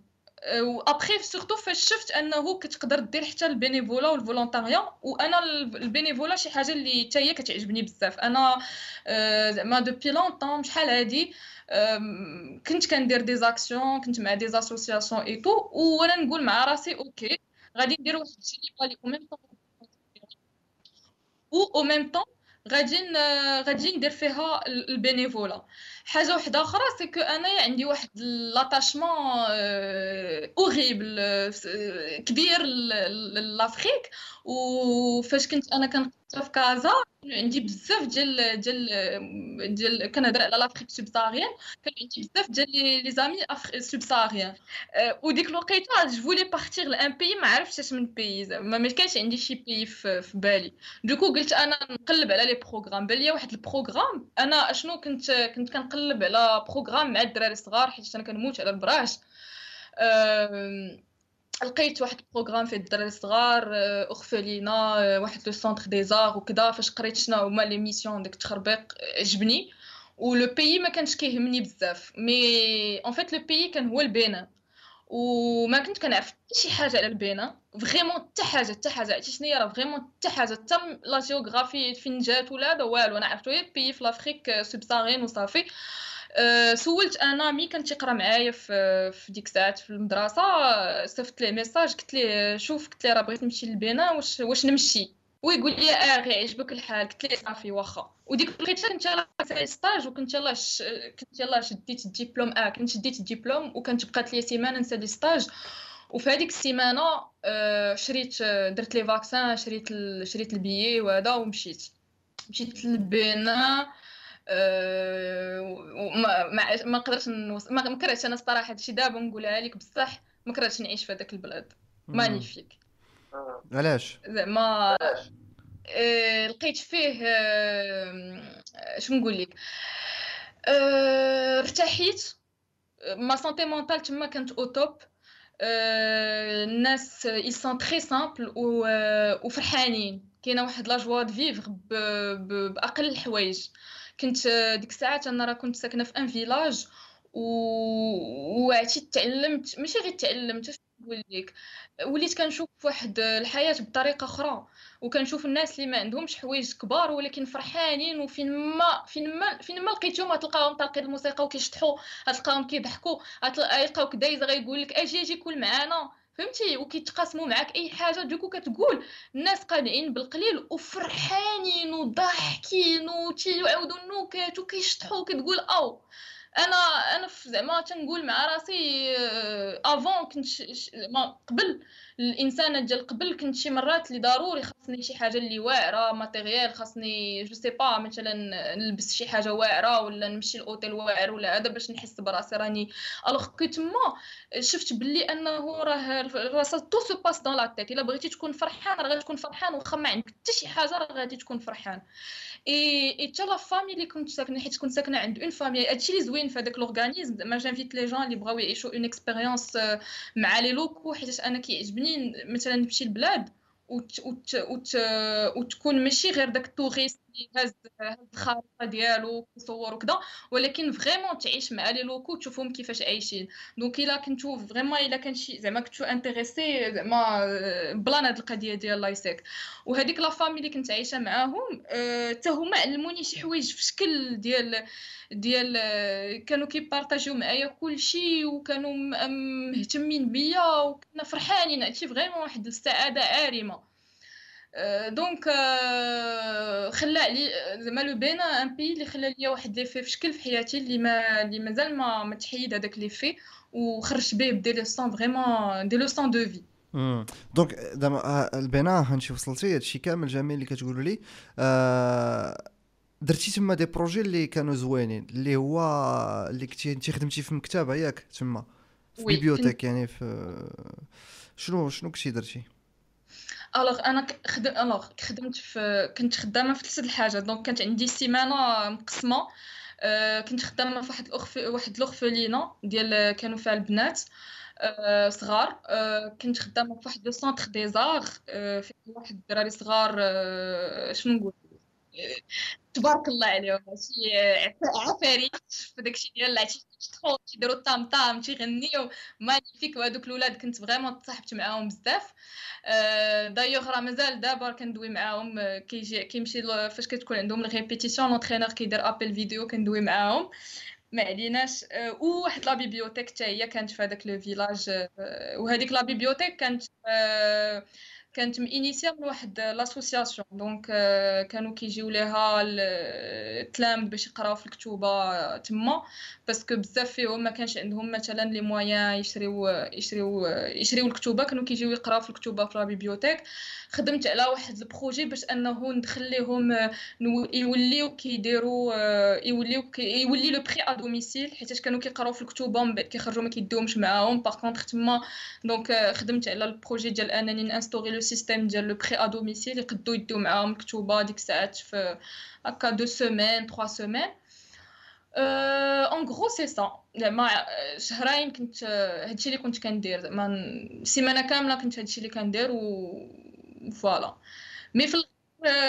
و après surtout فاش شفت انه كتقدر دير حتى ال bénévolat وال volontariat وأنا ال bénévolat شي حاجة اللي حتى هي كتعجبني بزاف أنا زعما depuis longtemps شحال هادي كنت كندير des actions كنت مع des associations et tout وأنا نقول مع راسي OK غادي ندير واحد الشيء اللي au même temps و au même temps غادي غادي ندير فيها ال bénévolat حاجة وحده أخرى c'est que انايا عندي واحد l'attachement horrible كبير l'Afrique وفاش كنت أنا كنقرا في كازا عندي بزاف ديال ديال ديال كنهضر على l'Afrique subsaharienne كان عندي بزاف ديال les amis subsahariens وديك الوقيتة je voulais partir لأن pays ما عرفتش اش من pays زعما ما كانش عندي شي pays في, بالي. du coup قلت أنا نقلب على les programmes بان ليا واحد ال programme أنا أشنو كنت كنت كنقلب على programme مع الدراري الصغار حيت أنا كنموت على البراش. لقيت واحد ال programme فيه الدراري الصغار orphelinat واحد le centre des arts وكذا فاش قريت شنو هما les missions داك التخربيق عجبني. ولو pays ما كانش كيهمني بزاف. mais en fait le pays كان هو لبنان وما كنت كنعرف شي حاجة على لبنان vraiment حتى حاجة حتى حاجة. عرفتي شنو هي؟ راه vraiment حتى حاجة. حتى la géographie فين جات ولا هذا والو. أنا عرفت غير pays في l'Afrique subsaharienne وصافي. أه سولت أنا mais كان تيقرا معايا في ديك الساعات في المدرسة صيفط ليه message قلت ليه شوف قلت ليه راه بغيت نمشي للبنان واش واش نمشي؟ ويقول لي آه غير عجبك الحال قلت ليه صافي واخا. وديك الوقيتة كنت يلاه stage وكنت يلاه ش... كنت يلاه شديت الدبلوم آه كنت شديت الدبلوم وكانت بقات لي سيمانة نسالي stage وفي هذيك السيمانة آه شريت درت لي vaccin شريت ال... شريت البيي وهذا ومشيت. مشيت للبنان أه ما ما ما قدرتش نوص... ما كرهتش أنا الصراحه هادشي. دابا نقولها لك بصح ما كرهتش نعيش في هذاك البلاد. magnifique. علاش؟ زعما أه لقيت فيه شنو نقول لك؟ أه ارتحيت. ma santé mentale تما كانت au top الناس ils sont très simples وفرحانين كاينة واحد la joie de vivre بأقل الحوايج. كنت ديك الساعات أنا راه كنت ساكنة في un village و وعرفتي تعلمت. ماشي غير تعلمت نقول لك وليت كنشوف واحد الحياة بطريقة أخرى وكنشوف الناس اللي ما عندهمش حوايج كبار ولكن فرحانين وفين ما فين ما فين ما لقيتهم غتلقاهم طالقين الموسيقى وكيشطحوا غتلقاهم كيضحكوا غتلقاوك دايز غيقول لك أجي أجي كل معانا. فهمتي؟ وكيتقاسموا معاك أي حاجة. دوكو كتقول الناس قانعين بالقليل وفرحانين وضاحكين وتيعاودوا النكات وكيشطحوا كتقول أو. أنا أنا زعما تنقول مع راسي افون كنت ما قبل. الإنسان ديال قبل كنت شي مرات اللي ضروري خاصني شي حاجة اللي واعرة matériel خاصني je sais pas مثلا نلبس شي حاجة واعرة ولا نمشي لأوتيل واعر ولا هذا باش نحس براسي راني alors. كي تما شفت باللي أنه راه راه tout se passe dans la tête. إلا بغيتي تكون فرحان راه غادي تكون فرحان واخا ما عندك حتى شي حاجة راه غادي تكون فرحان. إي إي حتى la famille اللي كنت ساكنة حيت كنت ساكنة عند une famille هادشي اللي زوين في هذاك l'organisme ما j'invite les jeunes اللي بغاو يعيشوا une expérience مع les locaux حيت أنا كيعجبني مثلا لبلاد وت وت وت وتكون ماشي غير داك ال touriste اللي هاز هاز الخريطة ديالو كيصور وكذا ولكن vraiment تعيش مع les locaux تشوفهم كيفاش عايشين. donc إلا كنتو vraiment إلا كان شي زعما كنتو intéressés زعما بلان هاد القضية ديال l'AIESEC. وهذيك la famille اللي كنت عايشة معاهم حتى أه هما علموني شي حوايج في شكل ديال ديال كانوا كيبارطاجيو معايا كلشي وكانوا مهتمين بيا وكنا فرحانين. هادشي فريمون واحد السعادة عارمه دونك خلى علي زعما لو بينا ان بي اللي خلى ليا واحد لي في شكل في حياتي اللي ما اللي مازال ما ما تحيد هذاك لي في وخرجت به بدي لوسون فريمون دي لوسون دو في دونك دابا البناء هانشي وصلتي؟ هادشي كامل جميل اللي كتقولوا لي. آه درتي تما دي بروجي اللي كانوا زوينين اللي هو اللي كنتي انت خدمتي في مكتبه ياك تما في بيبيوتيك يعني في شنو شنو كنتي درتي؟ الوغ أنا خدم الوغ خدمت في كنت خدامة في ثلاثة الحاجات دونك كانت عندي سيمانة مقسمة. أه كنت خدامة في واحد الاخ واحد الاخفلينه ديال كانوا فيها البنات أه صغار. أه كنت خدامة في واحد لو سونتر دي زار فيه واحد الدراري صغار شنو نقول؟ تبارك الله عليهم. شي عفاريت في داكشي ديال العشيش تيدخلوا تيديروا الطام طام تيغنيو magnifique وهذوك الاولاد كنت vraiment تصاحبت معاهم بزاف. دايوغ راه مازال دابا كندوي معاهم كيجي كيمشي فاش كتكون عندهم ال répétition l'entraîneur كيدير appel vidéo كندوي معاهم. ما عليناش. وواحد la bibliothèque حتى هي كانت في هذاك le village وهذيك لا بيبيوتيك كانت كانت مانيسيا من واحد لاسوسياسيون دونك كانوا كيجيو ليها التلام باش يقراو في الكتوبة تما باسكو بزاف فيهم ما كانش عندهم مثلا لي مويان يشريو يشريو يشريو الكتوبة. كانوا كيجيو يقراو في الكتوبة في لا بيبيوتيك خدمت على واحد البروجي باش أنه ندخل لهم يوليو كيديروا يوليو يولي لو بري ا دوميسيل حيت كانوا كيقراو في الكتوبة من بعد كيخرجوا ما كيدوهمش معاهم. باغ كونطخ تما donc خدمت على ال projet ديال أنني نانستوري système ديال le prêt à domicile يقدو يدو معاهم الكتوبه ديك الساعات في هكا deux semaines 3 semaines en gros c'est ça زعما شهرين كنت هادشي اللي كنت كندير. زعما سيمانة كاملة كنت هادشي اللي كندير et voilà. mais في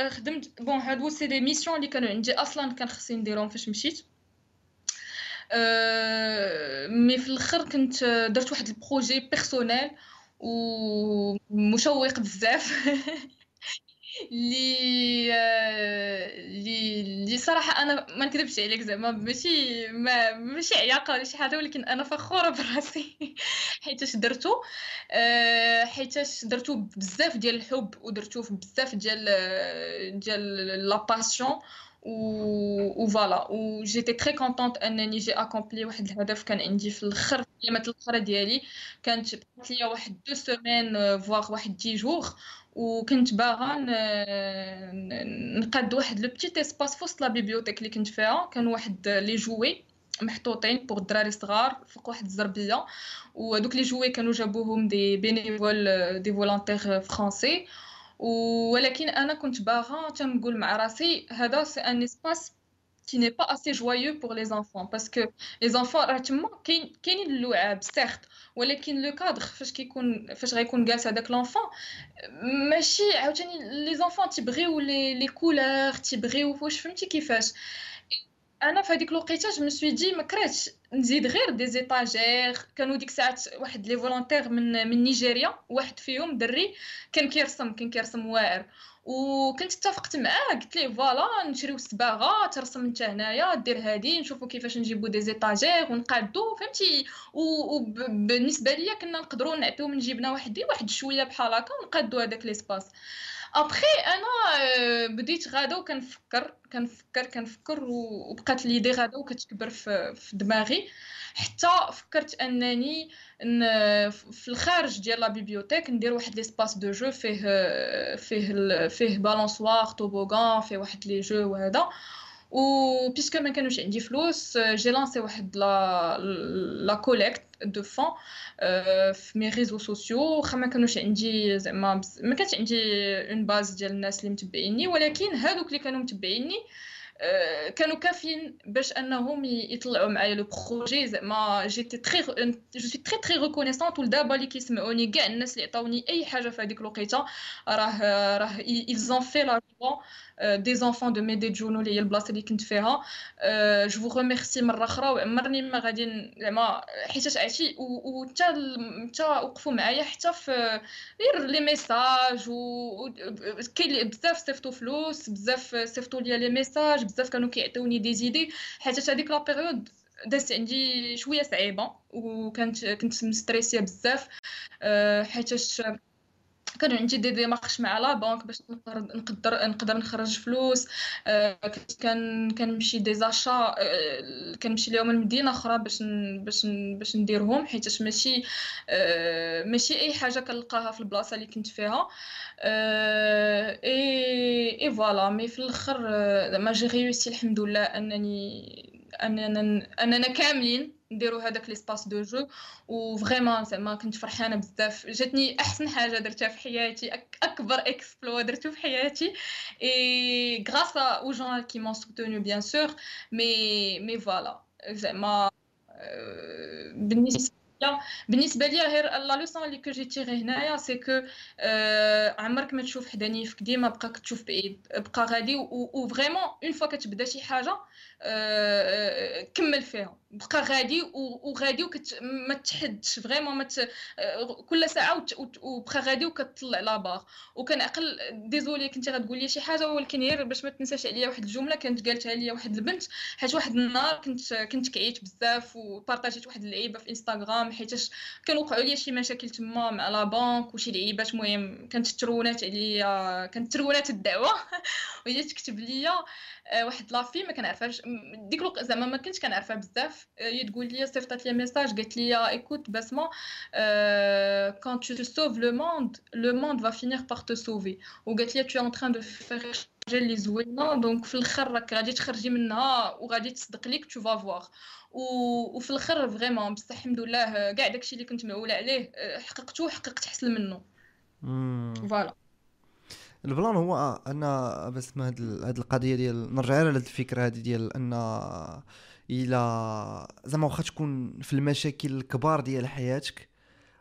خدمت bon هادو c'est des missions اللي كانوا عندي أصلا كان خصني نديرهم فاش مشيت. mais في الآخر كنت درت واحد ال projet personnel ومشوق بزاف. اللي اللي اللي صراحة أنا ما نكذبش عليك زعما ماشي ما ماشي عياقه ولا شي حاجة ولكن أنا فخورة براسي حيتاش درتو حيتاش درتو بزاف ديال الحب ودرتو بزاف ديال ديال la passion et voilà. و j'étais très contente أنني j'ai accompli واحد الهدف كان عندي في الأخر الايامات الاخرى ديالي. كانت بقات ليا واحد deux semaines voire واحد dix jours وكنت باغا نقاد واحد le petit espace في وسط la bibliothèque اللي كنت فيها. كان واحد les jouets محطوطين pour الدراري صغار فوق واحد الزربية. ودوك les jouets كانوا جابوهم des bénévoles des volontaires français ولكن أنا كنت باغا تنقول مع راسي هذا c'est un espace qui n'est pas assez joyeux pour les enfants. Parce que les enfants راه تما كاين كاينين اللعاب سيرت ولكن le cadre فاش كيكون فاش غيكون جالس هذاك l'enfant ماشي عاوتاني les enfants تيبغيو les les couleurs تيبغيو واش فهمتي كيفاش أنا في هذيك الوقيته je me suis dit ما كرهتش نزيد غير des étagères كانوا ديك الساعات واحد les volontaires من من نيجيريا واحد فيهم دري كان كيرسم كان كيرسم واعر وكنت اتفقت معاه قلت ليه voilà نشريو الصباغه ترسم انت هنايا دير هادي نشوفوا كيفاش نجيبو des étagères ونقادو فهمتي؟ وبالنسبه ليا كنا نقدروا نعطيو من جيبنا واحد واحد شوية بحال هكا ونقادو هذاك l'espace. ابخي أنا بديت غادا وكنفكر كنفكر كنفكر وبقات l'idée غادا وكتكبر في دماغي حتى فكرت انني في الخارج ديال la bibliothèque ندير واحد l'espace de jeu فيه فيه فيه balançoire toboggan فيه واحد les jeux وهذا و puisque ما كانوش عندي فلوس j'ai lancé واحد la la collecte de fonds في mes réseaux sociaux ما كانوش عندي زعما ما كانش عندي une base ديال الناس اللي متبعيني ولكن هادوك اللي كانوا متبعيني كانوا كافيين باش أنهم يطلعوا معايا le projet زعما j'étais très je suis très très reconnaissante ولدابا اللي كيسمعوني كاع الناس اللي عطاوني أي حاجة في هذيك الوقيتة. راه راه ils ont fait la دي زونفون دو ميدي جونو اللي هي البلاصة اللي كنت فيها. je vous remercie مرة أخرى وعمرني ما غادي زعما حيتاش عرفتي وحتى حتى وقفوا معايا حتى في غير les messages و كاين بزاف صيفطوا فلوس بزاف صيفطوا لي les messages بزاف كانوا كيعطيوني des idées حيت هذيك la période دازت عندي شوية صعيبة وكانت كنت مstressية بزاف. حيتاش كان عندي des démarches مع la banque باش نقدر نقدر نخرج فلوس. آه، كان كنمشي des achats آه، كنمشي ليهم المدينة أخرى باش باش باش نديرهم حيت ماشي آه، ماشي أي حاجة كنلقاها في البلاصة اللي كنت فيها. et et voilà. mais في الأخر ما j'ai réussi الحمد لله انني اننا أننا كاملين. نديرو هذاك l'espace de jeu. و vraiment زعما كنت فرحانة بزاف. جاتني أحسن حاجة درتها في حياتي أكبر exploit درتو في حياتي. et grâce aux gens qui m'ont soutenue bien sûr mais mais voilà زعما بالنسبة بالنسبة ليا غير la leçon اللي que j'ai tirée هنايا c'est que عمرك ما تشوف حدا نيفك ديما بقى كتشوف بعيد. بقى غادي و vraiment une fois كتبدا شي حاجة كمل فيها. بقى غادي وغادي وكت ما تحدش vraiment ما كل ساعة وبقى غادي وكتطلع la barre وكنعقل désolée كنتي غتقول لي شي حاجة ولكن غير باش ما تنساش عليا واحد الجملة كانت قالتها لي واحد البنت. حيت واحد النهار كنت كنت كعيت بزاف و partageيت واحد اللعيبة في إنستغرام حيتاش كانوا وقعوا لي شي مشاكل تما مع la banque وشي لعيبات المهم كانت ترونات عليا كانت ترونات الدعوة. وهي تكتب ليا آه، واحد la fille ما كنعرفهاش ديك الوقت زعما ما كنتش كنعرفها بزاف. آه، هي تقول لي صيفطات لي message قالت لي écoute بسمه quand tu sauves le monde le monde va finir par te sauver وقالت لي t'es en train de faire حاجة اللي زوينه donc في الآخر راك غادي تخرجي منها وغادي تصدق ليك tu vois وفي الآخر vraiment بصح الحمد لله كاع داكشي اللي كنت معوله عليه آه، حققته حققت احسن منه. voilà ال plan هو أن بس ما هاد القضية ديال نرجع على هاد الفكرة هادي ديال أن إلا زعما واخا تكون في المشاكل الكبار ديال حياتك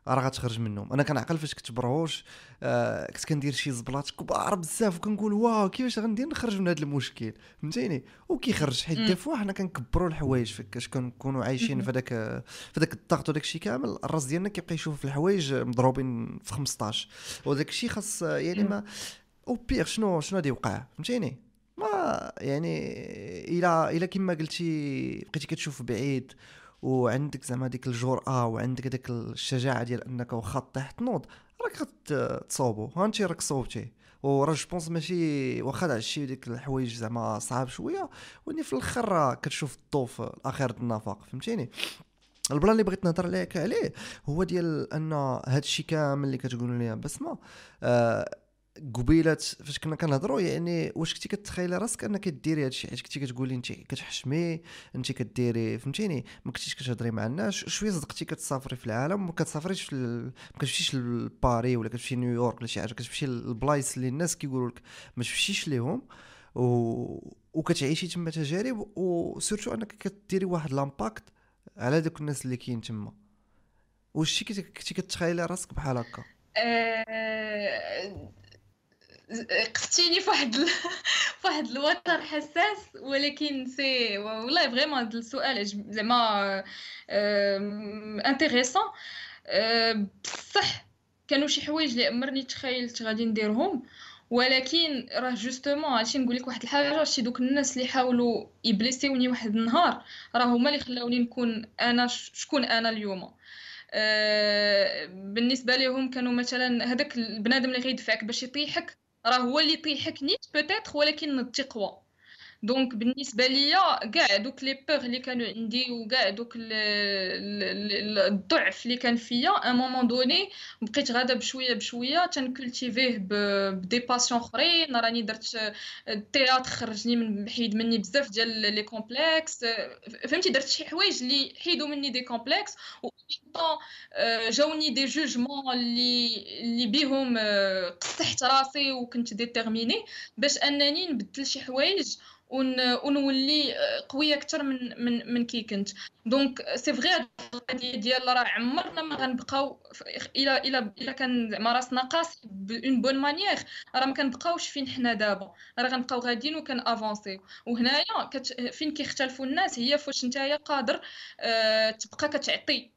راه غتخرج منهم. أنا كنعقل فاش كنت برهوش آه كنت كندير شي زبلات كبار بزاف وكنقول waouh كيفاش غندير؟ نخرج من هذا المشكل. فهمتيني؟ وكيخرج. حيت دي فوا حنا كنكبروا الحوايج فاش كنكونوا عايشين في هذاك في هذاك الضغط وداك الشيء كامل الراس ديالنا كيبقى يشوف في الحوايج مضروبين في 15 وداك الشيء خاص يعني ما أو بيغ شنو شنو غادي يوقع؟ فهمتيني؟ ما يعني إلى إلى كما قلتي بقيتي كتشوف بعيد وعندك زعما ديك الجرأة وعندك ديك الشجاعة ديال أنك واخا طيح تنوض راك غتصوبو ها انت راك صوبتي وراه je pense ماشي واخا العشي ديك الحوايج زعما صعاب شوية ولكن في الأخر كتشوف الضوء في الآخر النفق فهمتيني؟ ال plan اللي بغيت نهضر عليك عليه هو ديال أن هذا الشيء كامل اللي كتقول لي بسمة آه قبيلات فاش كنا كنهضروا يعني واش كنتي كتخيلي راسك أنك ديري هادشي حيت كنتي كتقولي انت كتحشمي انت كديري فهمتيني؟ ما كنتيش كتهضري مع الناس شوية صدقتي كتسافري في العالم ما كتسافريش في ال... ما كتمشيش لباري ولا كتمشي New York ولا شي حاجة كتمشي للبلايص اللي الناس كيقولوا لك ما تمشيش ليهم و... وكتعيشي تما تجارب و surtout أنك كديري واحد l'impact على دوك الناس اللي كاين تما. واش كنتي كتخيلي راسك بحال هكا؟ أه... قفتيني فواحد ال... فواحد الوتر حساس ولكن si والله vraiment هذا السؤال زعما intéressant بصح كانوا شي حوايج اللي عمرني تخيلت غادي نديرهم ولكن راه justement هادشي نقول لك واحد الحاجة شي دوك الناس اللي حاولوا يblessيوني واحد النهار راه هما اللي خلاوني نكون أنا شكون أنا اليوم. أه بالنسبة لهم كانوا مثلا هذاك البنادم اللي غيدفعك باش يطيحك راه هو اللي يطيحك نيت peut-être ولكن التقوى. donc بالنسبة ليا كاع دوك les peurs اللي كانوا عندي وكاع دوك الضعف اللي كان فيا un moment donné بقيت غادا بشوية بشوية تن cultiver ب des passions أخرين راني درت ال théâtre خرجني من حيد مني بزاف ديال les complexes فهمتي؟ درت شي حوايج اللي حيدوا مني des complexes جاوني des jugements اللي اللي بيهم قصحت راسي وكنت déterminée باش أنني نبدل شي حوايج ونولي قوية أكثر من من من كي كنت. donc c'est vrai القضية ديال راه عمرنا ما غنبقاو إلى إلى إلى كان زعما راسنا قاس bonne bonne manière راه ما كنبقاوش فين حنا دابا. راه غنبقاو غاديين وكان avancer وهنايا. فين كيختلفوا الناس هي فاش نتايا قادر تبقى كتعطي.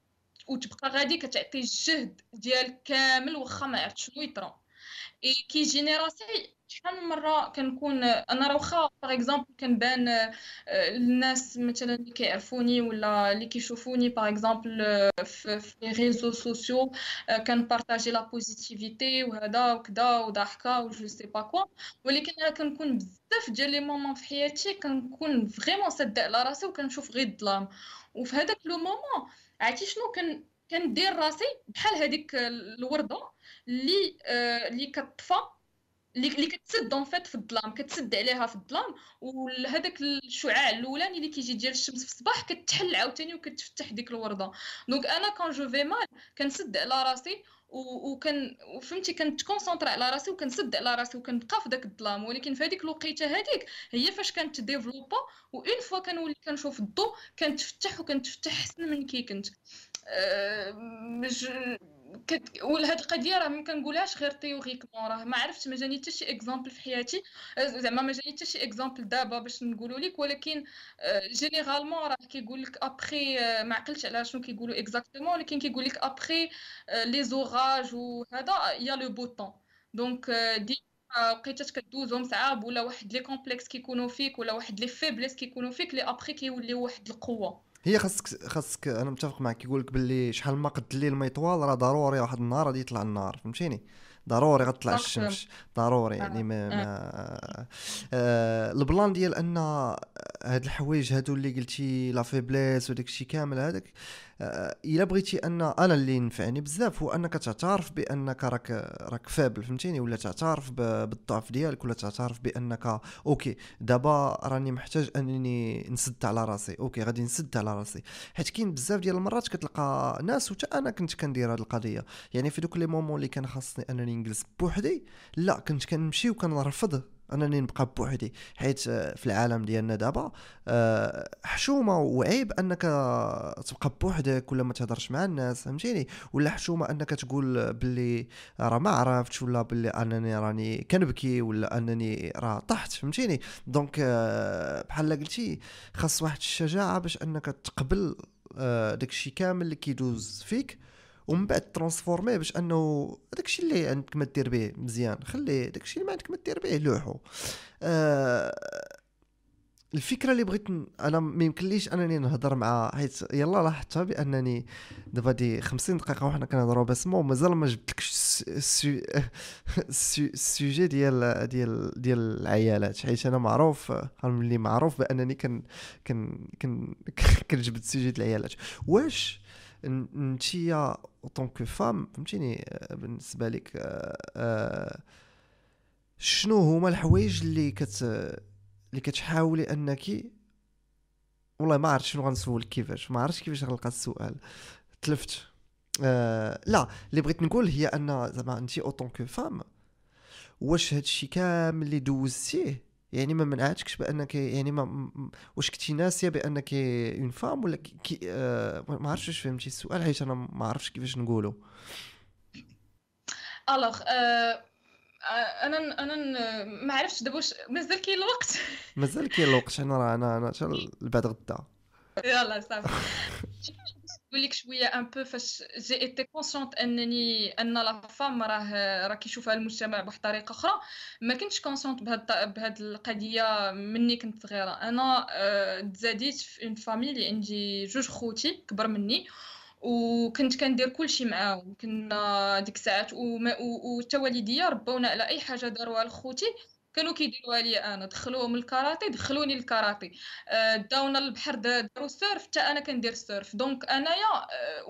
وتبقى غادي كتعطي الجهد ديالك كامل واخا ما عرفت شنو يطرا. اي كيجيني راسي شحال من مرة كنكون أنا راه واخا par exemple كنبان آه، الناس مثلا اللي كيعرفوني ولا اللي كيشوفوني par exemple في les réseaux sociaux كن partager la positivité وهذا وكذا وضحكه و je sais pas quoi ولكن أنا كنكون بزاف ديال les moments في حياتي كنكون vraiment ساده على راسي وكنشوف غير الظلام. وفي هذاك le moment عرفتي شنو كان كندير راسي بحال هذيك الوردة اللي آه اللي كطفى اللي كتسد en fait في الظلام كتسد عليها في الظلام وهذاك الشعاع الأولاني اللي كيجي ديال الشمس في الصباح كتحل عاوتاني وكتفتح ديك الوردة. donc أنا quand je vais mal كنسد على راسي وكان فهمتي كنت concentrer على راسي وكنسد على راسي وكنبقى في داك الظلام. ولكن في هذيك الوقيتة هذيك هي فاش كنت développer و une fois كنولي كنشوف الضوء كنتفتح وكنتفتح احسن من كي كنت. أه كت... وهاد القضية راه ما كنقولهاش غير théoriquement راه ما عرفتش ما جاني حتى شي exemple في حياتي. زعما ما جاني حتى شي exemple دابا باش نقولوا لك ولكن généralement راه كيقول لك ابخي ما عقلتش على شنو كيقولوا exactement ولكن كيقول لك après les orages وهذا y a le beau temps donc دي وقيتات كدوزهم صعاب ولا واحد les complexes كيكونوا فيك ولا واحد les faiblesses كيكونوا فيك لي ابخي كيوليو واحد القوة. هي خاصك خاصك أنا متفق معك كيقول لك باللي شحال ما قد الليل ما يطوال راه ضروري واحد النهار غادي يطلع النهار فهمتيني؟ ضروري غتطلع الشمس. ضروري يعني ما, ما آه ال plan ديال أن هاد الحوايج هادو اللي قلتي la faiblesse وداك الشيء كامل هذاك آه، إلا بغيتي أن أنا اللي ينفعني بزاف هو أنك تعترف بأنك راك راك faible فهمتيني؟ ولا تعترف بالضعف ديالك ولا تعترف بأنك ok دابا راني محتاج أنني نسد على راسي ok غادي نسد على راسي. حيت كاين بزاف ديال المرات كتلقى ناس وتا أنا كنت كندير هذه القضية. يعني في دوك les moments اللي كان خاصني أنني نجلس بوحدي لا كنت كنمشي وكنرفض أنني نبقى بوحدي. حيت في العالم ديالنا دابا آه، حشومة وعيب أنك تبقى بوحدك ولا ما تهضرش مع الناس فهمتيني؟ ولا حشومة أنك تقول باللي راه ما عرفتش ولا باللي أنني راني كنبكي ولا أنني راه طحت فهمتيني؟ donc آه، بحال قلتي خاص واحد الشجاعة باش أنك تقبل آه، داكشي كامل اللي كيدوز فيك. ومن بعد transformer باش انه داكشي اللي عندك ما دير به مزيان. خلي داكشي اللي ما عندك ما دير به لوحو. آه الفكرة اللي بغيت أنا ما يمكنليش أنني نهضر مع حيت يلا لاحظتها بأنني دابا دي 50 دقيقة وحنا كنهضروا بسمو مازال ما جبتلكش ال sujet ديال ديال ديال العيالات حيت أنا معروف ملي معروف بأنني كن كن كن كنجبد ال sujet ديال العيالات. واش نتيا en tant que femme فهمتيني؟ بالنسبة لك آه، آه، شنو هما الحوايج اللي كت اللي كتحاولي أنك والله ما عرفت شنو غنسولك كيفاش. ما عرفتش كيفاش غنلقى السؤال. تلفت. آه لا اللي بغيت نقول هي أن زعما انت en tant que femme واش هادشي كامل اللي دوزتيه يعني ما منعتكش بأنك يعني ما واش كنتي ناسية بأنك une femme ولا كي آه ما عرفتش واش فهمتي السؤال حيت أنا ما عرفتش كيفاش نقولو. alors آه أنا أنا ما عرفتش دابا واش مازال كاين الوقت. مازال كاين الوقت أنا راه أنا أنا بعد غدا. يلا صافي. نقول لك شوية un peu فاش j'étais consciente أنني أن la femme راه راه كيشوفها المجتمع بواحد الطريقة أخرى. ما كنتش consciente بهاد بهاد القضية مني كنت صغيرة. أنا آه، تزاديت في une famille اللي عندي جوج خوتي كبر مني وكنت كندير كلشي معاهم. كنا ديك الساعات وتا والديا ربونا على أي حاجة داروها لخوتي. كانوا كيديروها لي أنا دخلوهم الكاراتي دخلوني الكاراتي. آه، داونا البحر داروا ال surf حتى أنا كندير ال surf donc أنايا آه،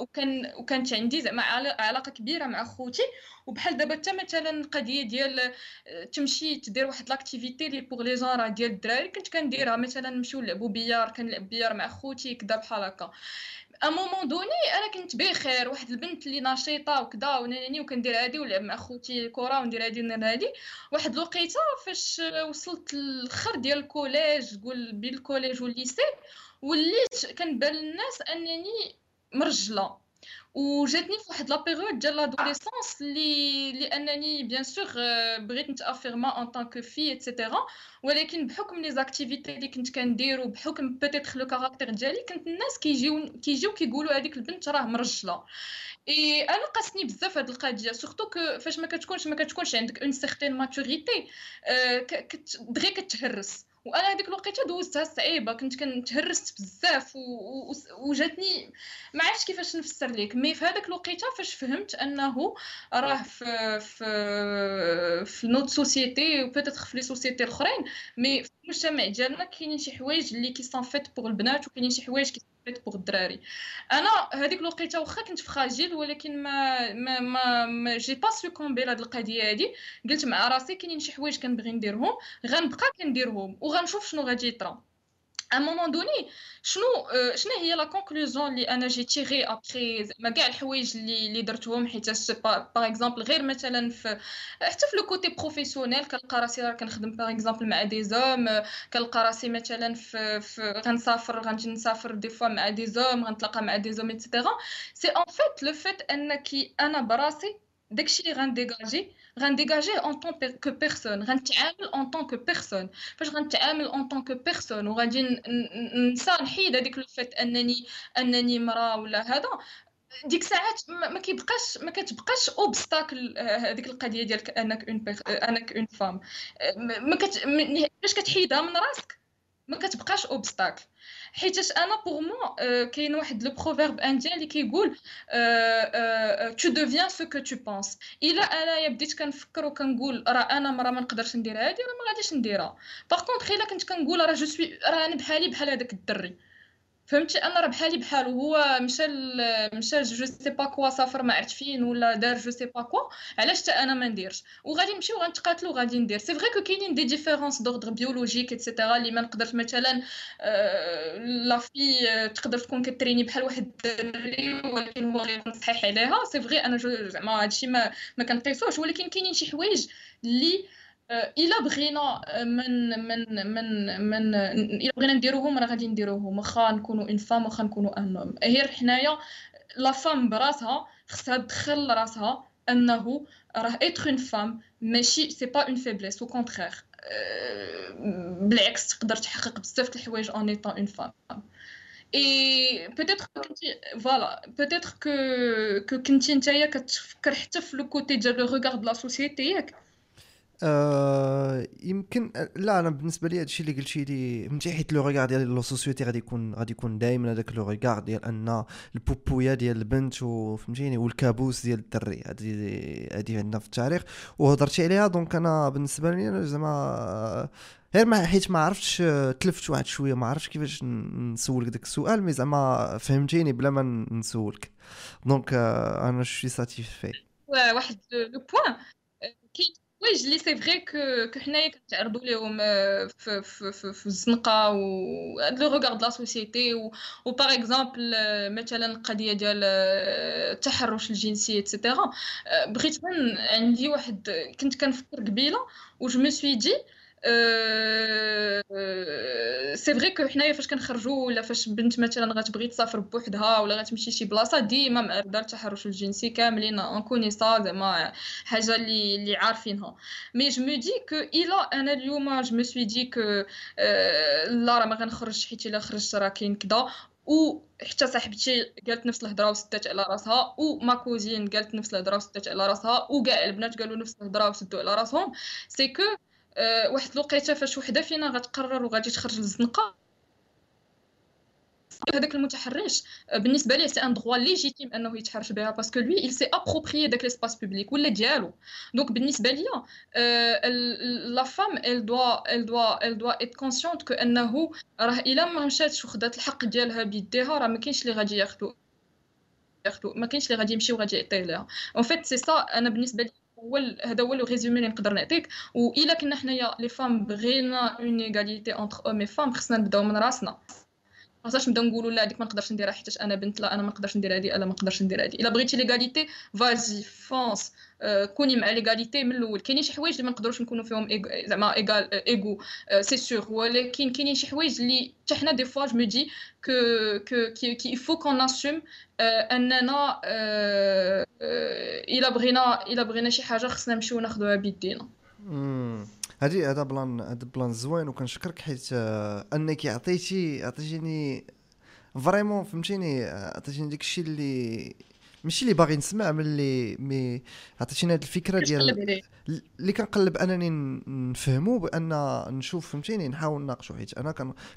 وكان وكانت عندي زعما علاقة كبيرة مع خوتي. وبحال دابا حتى مثلا القضية ديال آه، تمشي تدير واحد l'activité اللي pour les jeunes ديال الدراري كنت كنديرها. مثلا نمشيو نلعبوا billard كنلعب billard مع خوتي كدا بحال هكا. à un moment donné أنا كنت بخير واحد البنت اللي نشيطة وكذا وناني وكندير هادي ولعب مع خوتي كرة وندير هادي وندير هادي واحد الوقيتة فاش وصلت للخر ديال ال collège قول بين ال collège وال lycée وليت كنبان للناس أنني مرجلة. وجاتني في واحد la période ديال l'adolescence اللي لأنني bien sûr بغيت نتافيرما en tant que fille et cetera ولكن بحكم les activités اللي كنت كندير وبحكم peut-être le caractère ديالي كنت الناس كيجيو كيجيو كيقولوا هذيك البنت راه مرجلة. اي أنا قاسني بزاف هاد القضية surtout que فاش ما كتكونش ما كتكونش عندك une certaine maturité دغيا كتهرس. وأنا هذيك الوقيته دوزتها صعيبه كنت كنتهرست بزاف وجاتني ما عرفتش كيفاش نفسر لك mais في هذاك الوقيته فاش فهمت أنه راه في في في notre société و peut-être في les sociétés الأخرين mais في المجتمع ديالنا كاينين شي حوايج اللي كي sont faites pour البنات وكاينين شي حوايج كي faites pour الدراري. أنا هذيك الوقيتة واخا كنت في خاجل ولكن ما ما ما, ما j'ai pas succombé لهاد القضية هادي. قلت مع راسي كاينين شي حوايج كنبغي نديرهم غنبقى كنديرهم وغنشوف شنو غادي يطرا. à un moment donné شنو شنو هي la conclusion اللي أنا j'ai tirée après زعما كاع الحوايج اللي اللي درتهم حيت par exemple غير مثلا في حتى في le côté professionnel كنلقى راسي راه كنخدم par exemple مع des hommes كنلقى راسي مثلا في, في غنسافر غنجي نسافر des fois مع des hommes غنتلاقى مع des hommes et cetera c'est en fait le fait أنك أنا براسي داكشي اللي غنديجاجي غنديجاجيه en tant que personne غنتعامل en tant que personne فاش غنتعامل en tant que personne وغادي ننسى نحيد هذيك le fait أنني أنني مرا ولا هذا. ديك ساعات ما كيبقاش ما كتبقاش obstacle هذيك القضية ديالك أنك une أنك une femme ما كت فاش كتحيدها من راسك؟ ما كتبقاش obstacle حيتاش أنا pour moi كاين واحد le proverbe indien اللي كيقول tu deviens ce que tu penses إلا انايا بديت كنفكر وكنقول راه أنا مرا ما نقدرش ندير هادي راه ما غاديش نديرها. par contre إلا كنت كنقول راه je suis راه أنا بحالي بحال هذاك الدري. فهمتي أنا راه بحالي بحالو هو مشى مشى je sais pas quoi سافر ما عرفت فين ولا دار je sais pas quoi علاش حتى أنا ما نديرش؟ وغادي نمشيو غنتقاتلو غادي ندير. c'est vrai que كاينين des différences d'ordre biologique et cetera اللي ما نقدرش مثلا لا في تقدر تكون كتريني بحال واحد الدري ولكن هو غير صحيح عليها. c'est vrai أنا زعما هادشي ما ما كنقيسوش ولكن كاينين شي حوايج اللي إلا بغينا من من من من إلا بغينا نديروهم راه غادي نديروهم. واخا نكونوا une femme واخا نكونوا un homme غير حنايا لا فام براسها خصها تدخل راسها أنه راه اتر اون فام ماشي سي با اون فيبليس أو كونترير بالعكس تقدر تحقق بزاف د الحوايج اون ايطون اون فام اي بوتيتر فوالا بوتيتر كو كو كنتي نتايا كتفكر حتى في لو كوتي ديال لو ريغار دو لا سوسيتي ياك. آه يمكن لا أنا بالنسبة لي هادشي اللي قلتي لي فهمتي حيت لو ريغار ديال لو سوسيتي غادي يكون غادي يكون دائما هذاك لو ريغار ديال أن البوبويا ديال البنت وفهمتيني والكابوس ديال الدري هادي هادي عندنا في التاريخ. وهضرتي عليها دونك أنا بالنسبة لي زعما غير ما حيت ما عرفتش تلفت واحد شوية ما عرفتش كيفاش نسولك داك السؤال مي زعما فهمتيني بلا ما نسولك. دونك أنا شي ساتيفي واحد لو بوين حوايج اللي سي فري كو حنايا كنتعرضوا ليهم في في في, الزنقه و لو ريغار دو لا سوسيتي و باغ اكزومبل مثلا القضية ديال التحرش الجنسي ايتترا بغيت عندي واحد كنت كنفكر قبيله و جو سوي دي سي فري كو حنايا فاش كنخرجوا ولا فاش بنت مثلا غتبغي تسافر بوحدها ولا غتمشي شي بلاصة ديما معرضه للتحرش الجنسي كاملين اون كونيسا زعما حاجة اللي اللي عارفينها. مي جو مو دي كو الا أنا اليوم جو مو سوي دي كو لا راه ما غنخرجش حيت إلا خرجت راه كاين كدا. و حتى صاحبتي قالت نفس الهضرة وسدات على راسها. و ma cousine قالت نفس الهضرة وسدات على راسها. وكاع البنات قالوا نفس الهضرة وسدوا على راسهم. c'est que واحد الوقيته فاش وحده فينا غتقرر وغادي تخرج للزنقة. هذاك المتحرش بالنسبة ليه c'est un droit légitime انه يتحرش بها parce que lui il s'est approprié داك l'espace public ولا ديالو. donc بالنسبة ليا la femme elle doit elle doit elle doit être consciente que انه راه الا ما مشاتش وخدات الحق ديالها بيديها راه ما كاينش اللي غادي ياخذو ياخذو ما كاينش اللي غادي يمشي وغادي يعطيه ليها en fait c'est ça أنا بالنسبة لي هو هذا هو le résumé اللي نقدر نعطيك. وإلا كنا حنايا les femmes بغينا une égalité entre hommes et femmes خصنا نبداو من راسنا. ما خصناش نبداو نقولوا لا هذيك ما نقدرش نديرها حيت أنا بنت لا أنا ما نقدرش ندير هذه أنا ما نقدرش ندير هذه إلا بغيتي l'égalité فازي فونس كوني مع ليغاليتي من الأول. كاينين شي حوايج اللي ما نقدروش نكونوا فيهم زعما ايغال ايغو سي سور ولكن كاينين شي حوايج اللي حتى حنا دي فوا جو مو دي كو كو كي فو كون اسوم أننا إلا بغينا إلا بغينا شي حاجة خصنا نمشيو ناخذوها بيدينا. هادي هذا بلان هذا بلان زوين وكنشكرك حيت أنك عطيتي عطيتيني vraiment فهمتيني عطيتيني داكشي اللي ماشي اللي باغي نسمع من اللي mais عطيتيني هذه الفكرة ديال اللي كنقلب أنني نفهمو بأن نشوف فهمتيني؟ نحاول نناقشو حيت أنا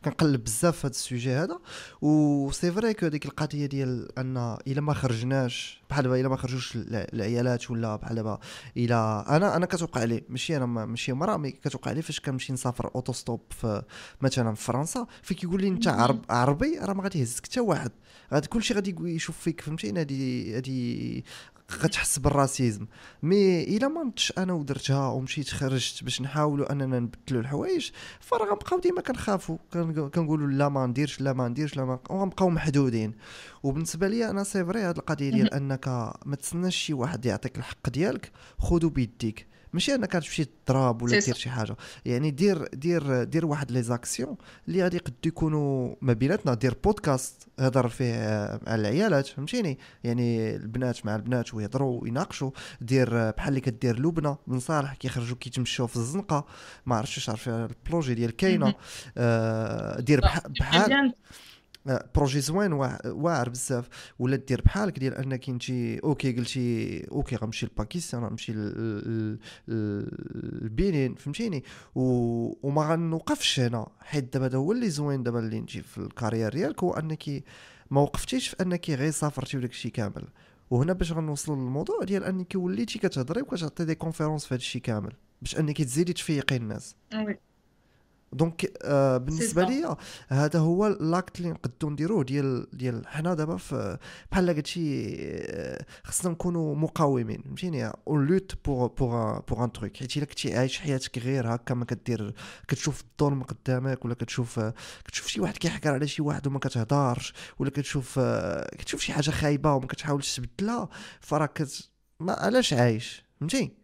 كنقلب بزاف في هذا ال sujet هذا. و c'est vrai que ديك القضية ديال أن إلا ما خرجناش بحال دابا إلا ما خرجوش العيالات ولا بحال دابا إلا أنا أنا كتوقع لي ماشي أنا ماشي مرا mais كتوقع لي فاش كنمشي نسافر autostop في مثلا في فرنسا. فين كيقول لي أنت عرب عربي راه ما غادي يهزك حتى واحد. غادي كلشي غادي يشوف فيك فهمتيني؟ هادي هادي غتحس بال racisme. mais إلا ما نضتش أنا ودرتها ومشيت خرجت باش نحاولوا أننا نبدلوا الحوايج فراه غنبقاو ديما كنخافوا. كنقولوا لا ما نديرش لا ما نديرش لا ما غنبقاو محدودين. وبالنسبة لي أنا c'est vrai هاد القضية ديال أنك ما تسناش شي واحد يعطيك الحق ديالك خذو بيديك. ماشي انك تمشي تضرب ولا دير شي حاجة. يعني دير دير دير واحد les actions اللي غادي يقدو يكونوا ما بيناتنا دير بودكاست هضر فيه مع العيالات فهمتيني؟ يعني البنات مع البنات ويهضروا ويناقشوا. دير بحال اللي كدير لبنى بن صالح كيخرجوا كيتمشوا في الزنقة. ما عرفتش عارف ال projet ديال كاينة آه دير بحال projet زوين واعر بزاف. ولا دير بحالك ديال أنك إنت OK قلتي OK غنمشي لباكستان غنمشي للبنان فهمتيني؟ وما غنوقفش هنا. حيت دابا هذا هو اللي زوين دابا اللي إنت في ال carrière ديالك هو أنك ما وقفتيش في أنك غير سافرتي وداك الشيء كامل. وهنا باش غنوصلوا للموضوع ديال أنك وليتي كتهضري وكتعطي des conférences في هذا الشيء كامل باش أنك تزيدي تفيقي الناس. donc آه بالنسبة لي هذا هو l'acte اللي نقدو نديروه ديال ديال حنا دابا بحال قلتي آه خصنا نكونوا مقاومين فهمتيني؟ on lutte pour pour pour un truc حيت إلا كنتي عايش حياتك غير هكا ما كدير كتشوف الظلم قدامك ولا كتشوف كتشوف شي واحد كيحكر على شي واحد وما كتهضرش ولا كتشوف آه كتشوف شي حاجة خايبة وما كتحاولش تبدلها فراه كت ما علاش عايش؟ فهمتي؟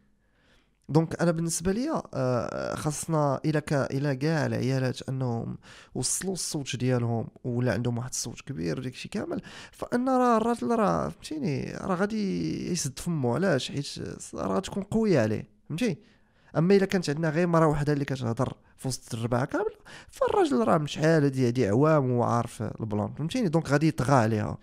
دونك أنا بالنسبة لي آه، خاصنا إلى كا إلى كاع العيالات أنهم وصلوا الصوت ديالهم ولا عندهم واحد الصوت كبير وداك الشيء كامل فأن راه الراجل راه فهمتيني راه غادي يسد فمو علاش؟ حيت راه غتكون قوية عليه فهمتي؟ أما إلا كانت عندنا غير مرة واحدة اللي كتهضر في وسط الربعة كامل فالراجل راه مشحال هادي هادي عوام وعارف ال plan فهمتيني؟ donc غادي يطغى عليها.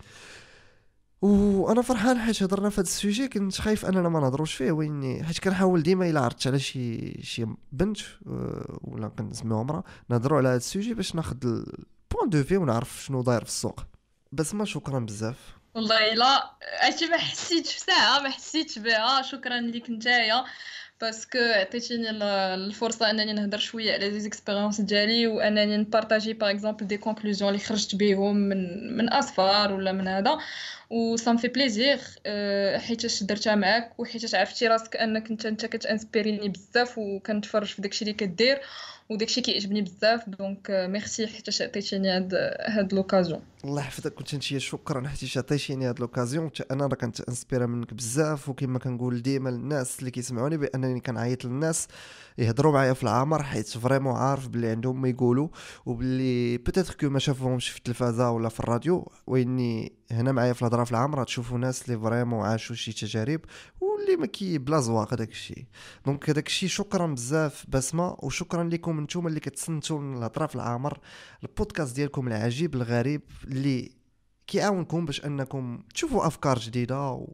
وأنا فرحان حيت هضرنا في هذا ال sujet كنت خايف اننا ما نهضروش فيه ويني حيت كنحاول ديما إلا عرضت على شي شي بنت آه، ولا كنسميوها امراه نهضروا على هذا ال sujet باش ناخذ ال point de vue ونعرف شنو داير في السوق. بسمة شكرا بزاف. والله لا عرفتي ما حسيتش ساعه ما حسيتش بها شكرا ليك نتايا. parce que عطيتيني الفرصه انني نهضر شوية على les expériences ديالي وانني نبارطاجي par exemple des conclusions اللي خرجت بهم من من اسفار ولا من هذا و ça me fait plaisir حيتاش درتها معاك وحيتاش عرفتي راسك انك انت انت كتانسبيريني بزاف وكنتفرج في داكشي اللي كدير وداكشي كيعجبني بزاف donc merci حيت عطيتيني هاد هاد l'occasion الله يحفظك. كنت انت شكرا حيت عطيتيني هاد l'occasion أنا راه كنتانسبيرا منك بزاف. وكما كنقول ديما للناس اللي كيسمعوني بأنني كنعيط للناس. يهضروا معايا في العمر حيت vraiment عارف بلي عندهم ما يقولوا وبلي peut-être que ما شافوهمش في التلفازة ولا في الراديو وإني هنا معايا في الهضرة في العمر تشوفوا ناس اللي vraiment عاشوا شي تجارب واللي ما كي بلا زواق هذاك الشيء دونك هذاك الشيء شكرا بزاف بسمة وشكرا لكم أنتم اللي كتصنتوا الهضره في العمر البودكاست ديالكم العجيب الغريب اللي كيعاونكم باش أنكم تشوفوا أفكار جديدة.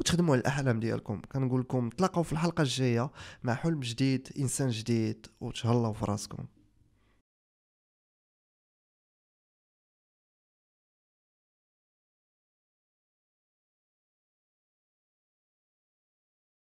وتخدموا على الأحلام ديالكم. كنقول لكم تلاقاو في الحلقة الجاية مع حلم جديد إنسان جديد وتهلاو في راسكم.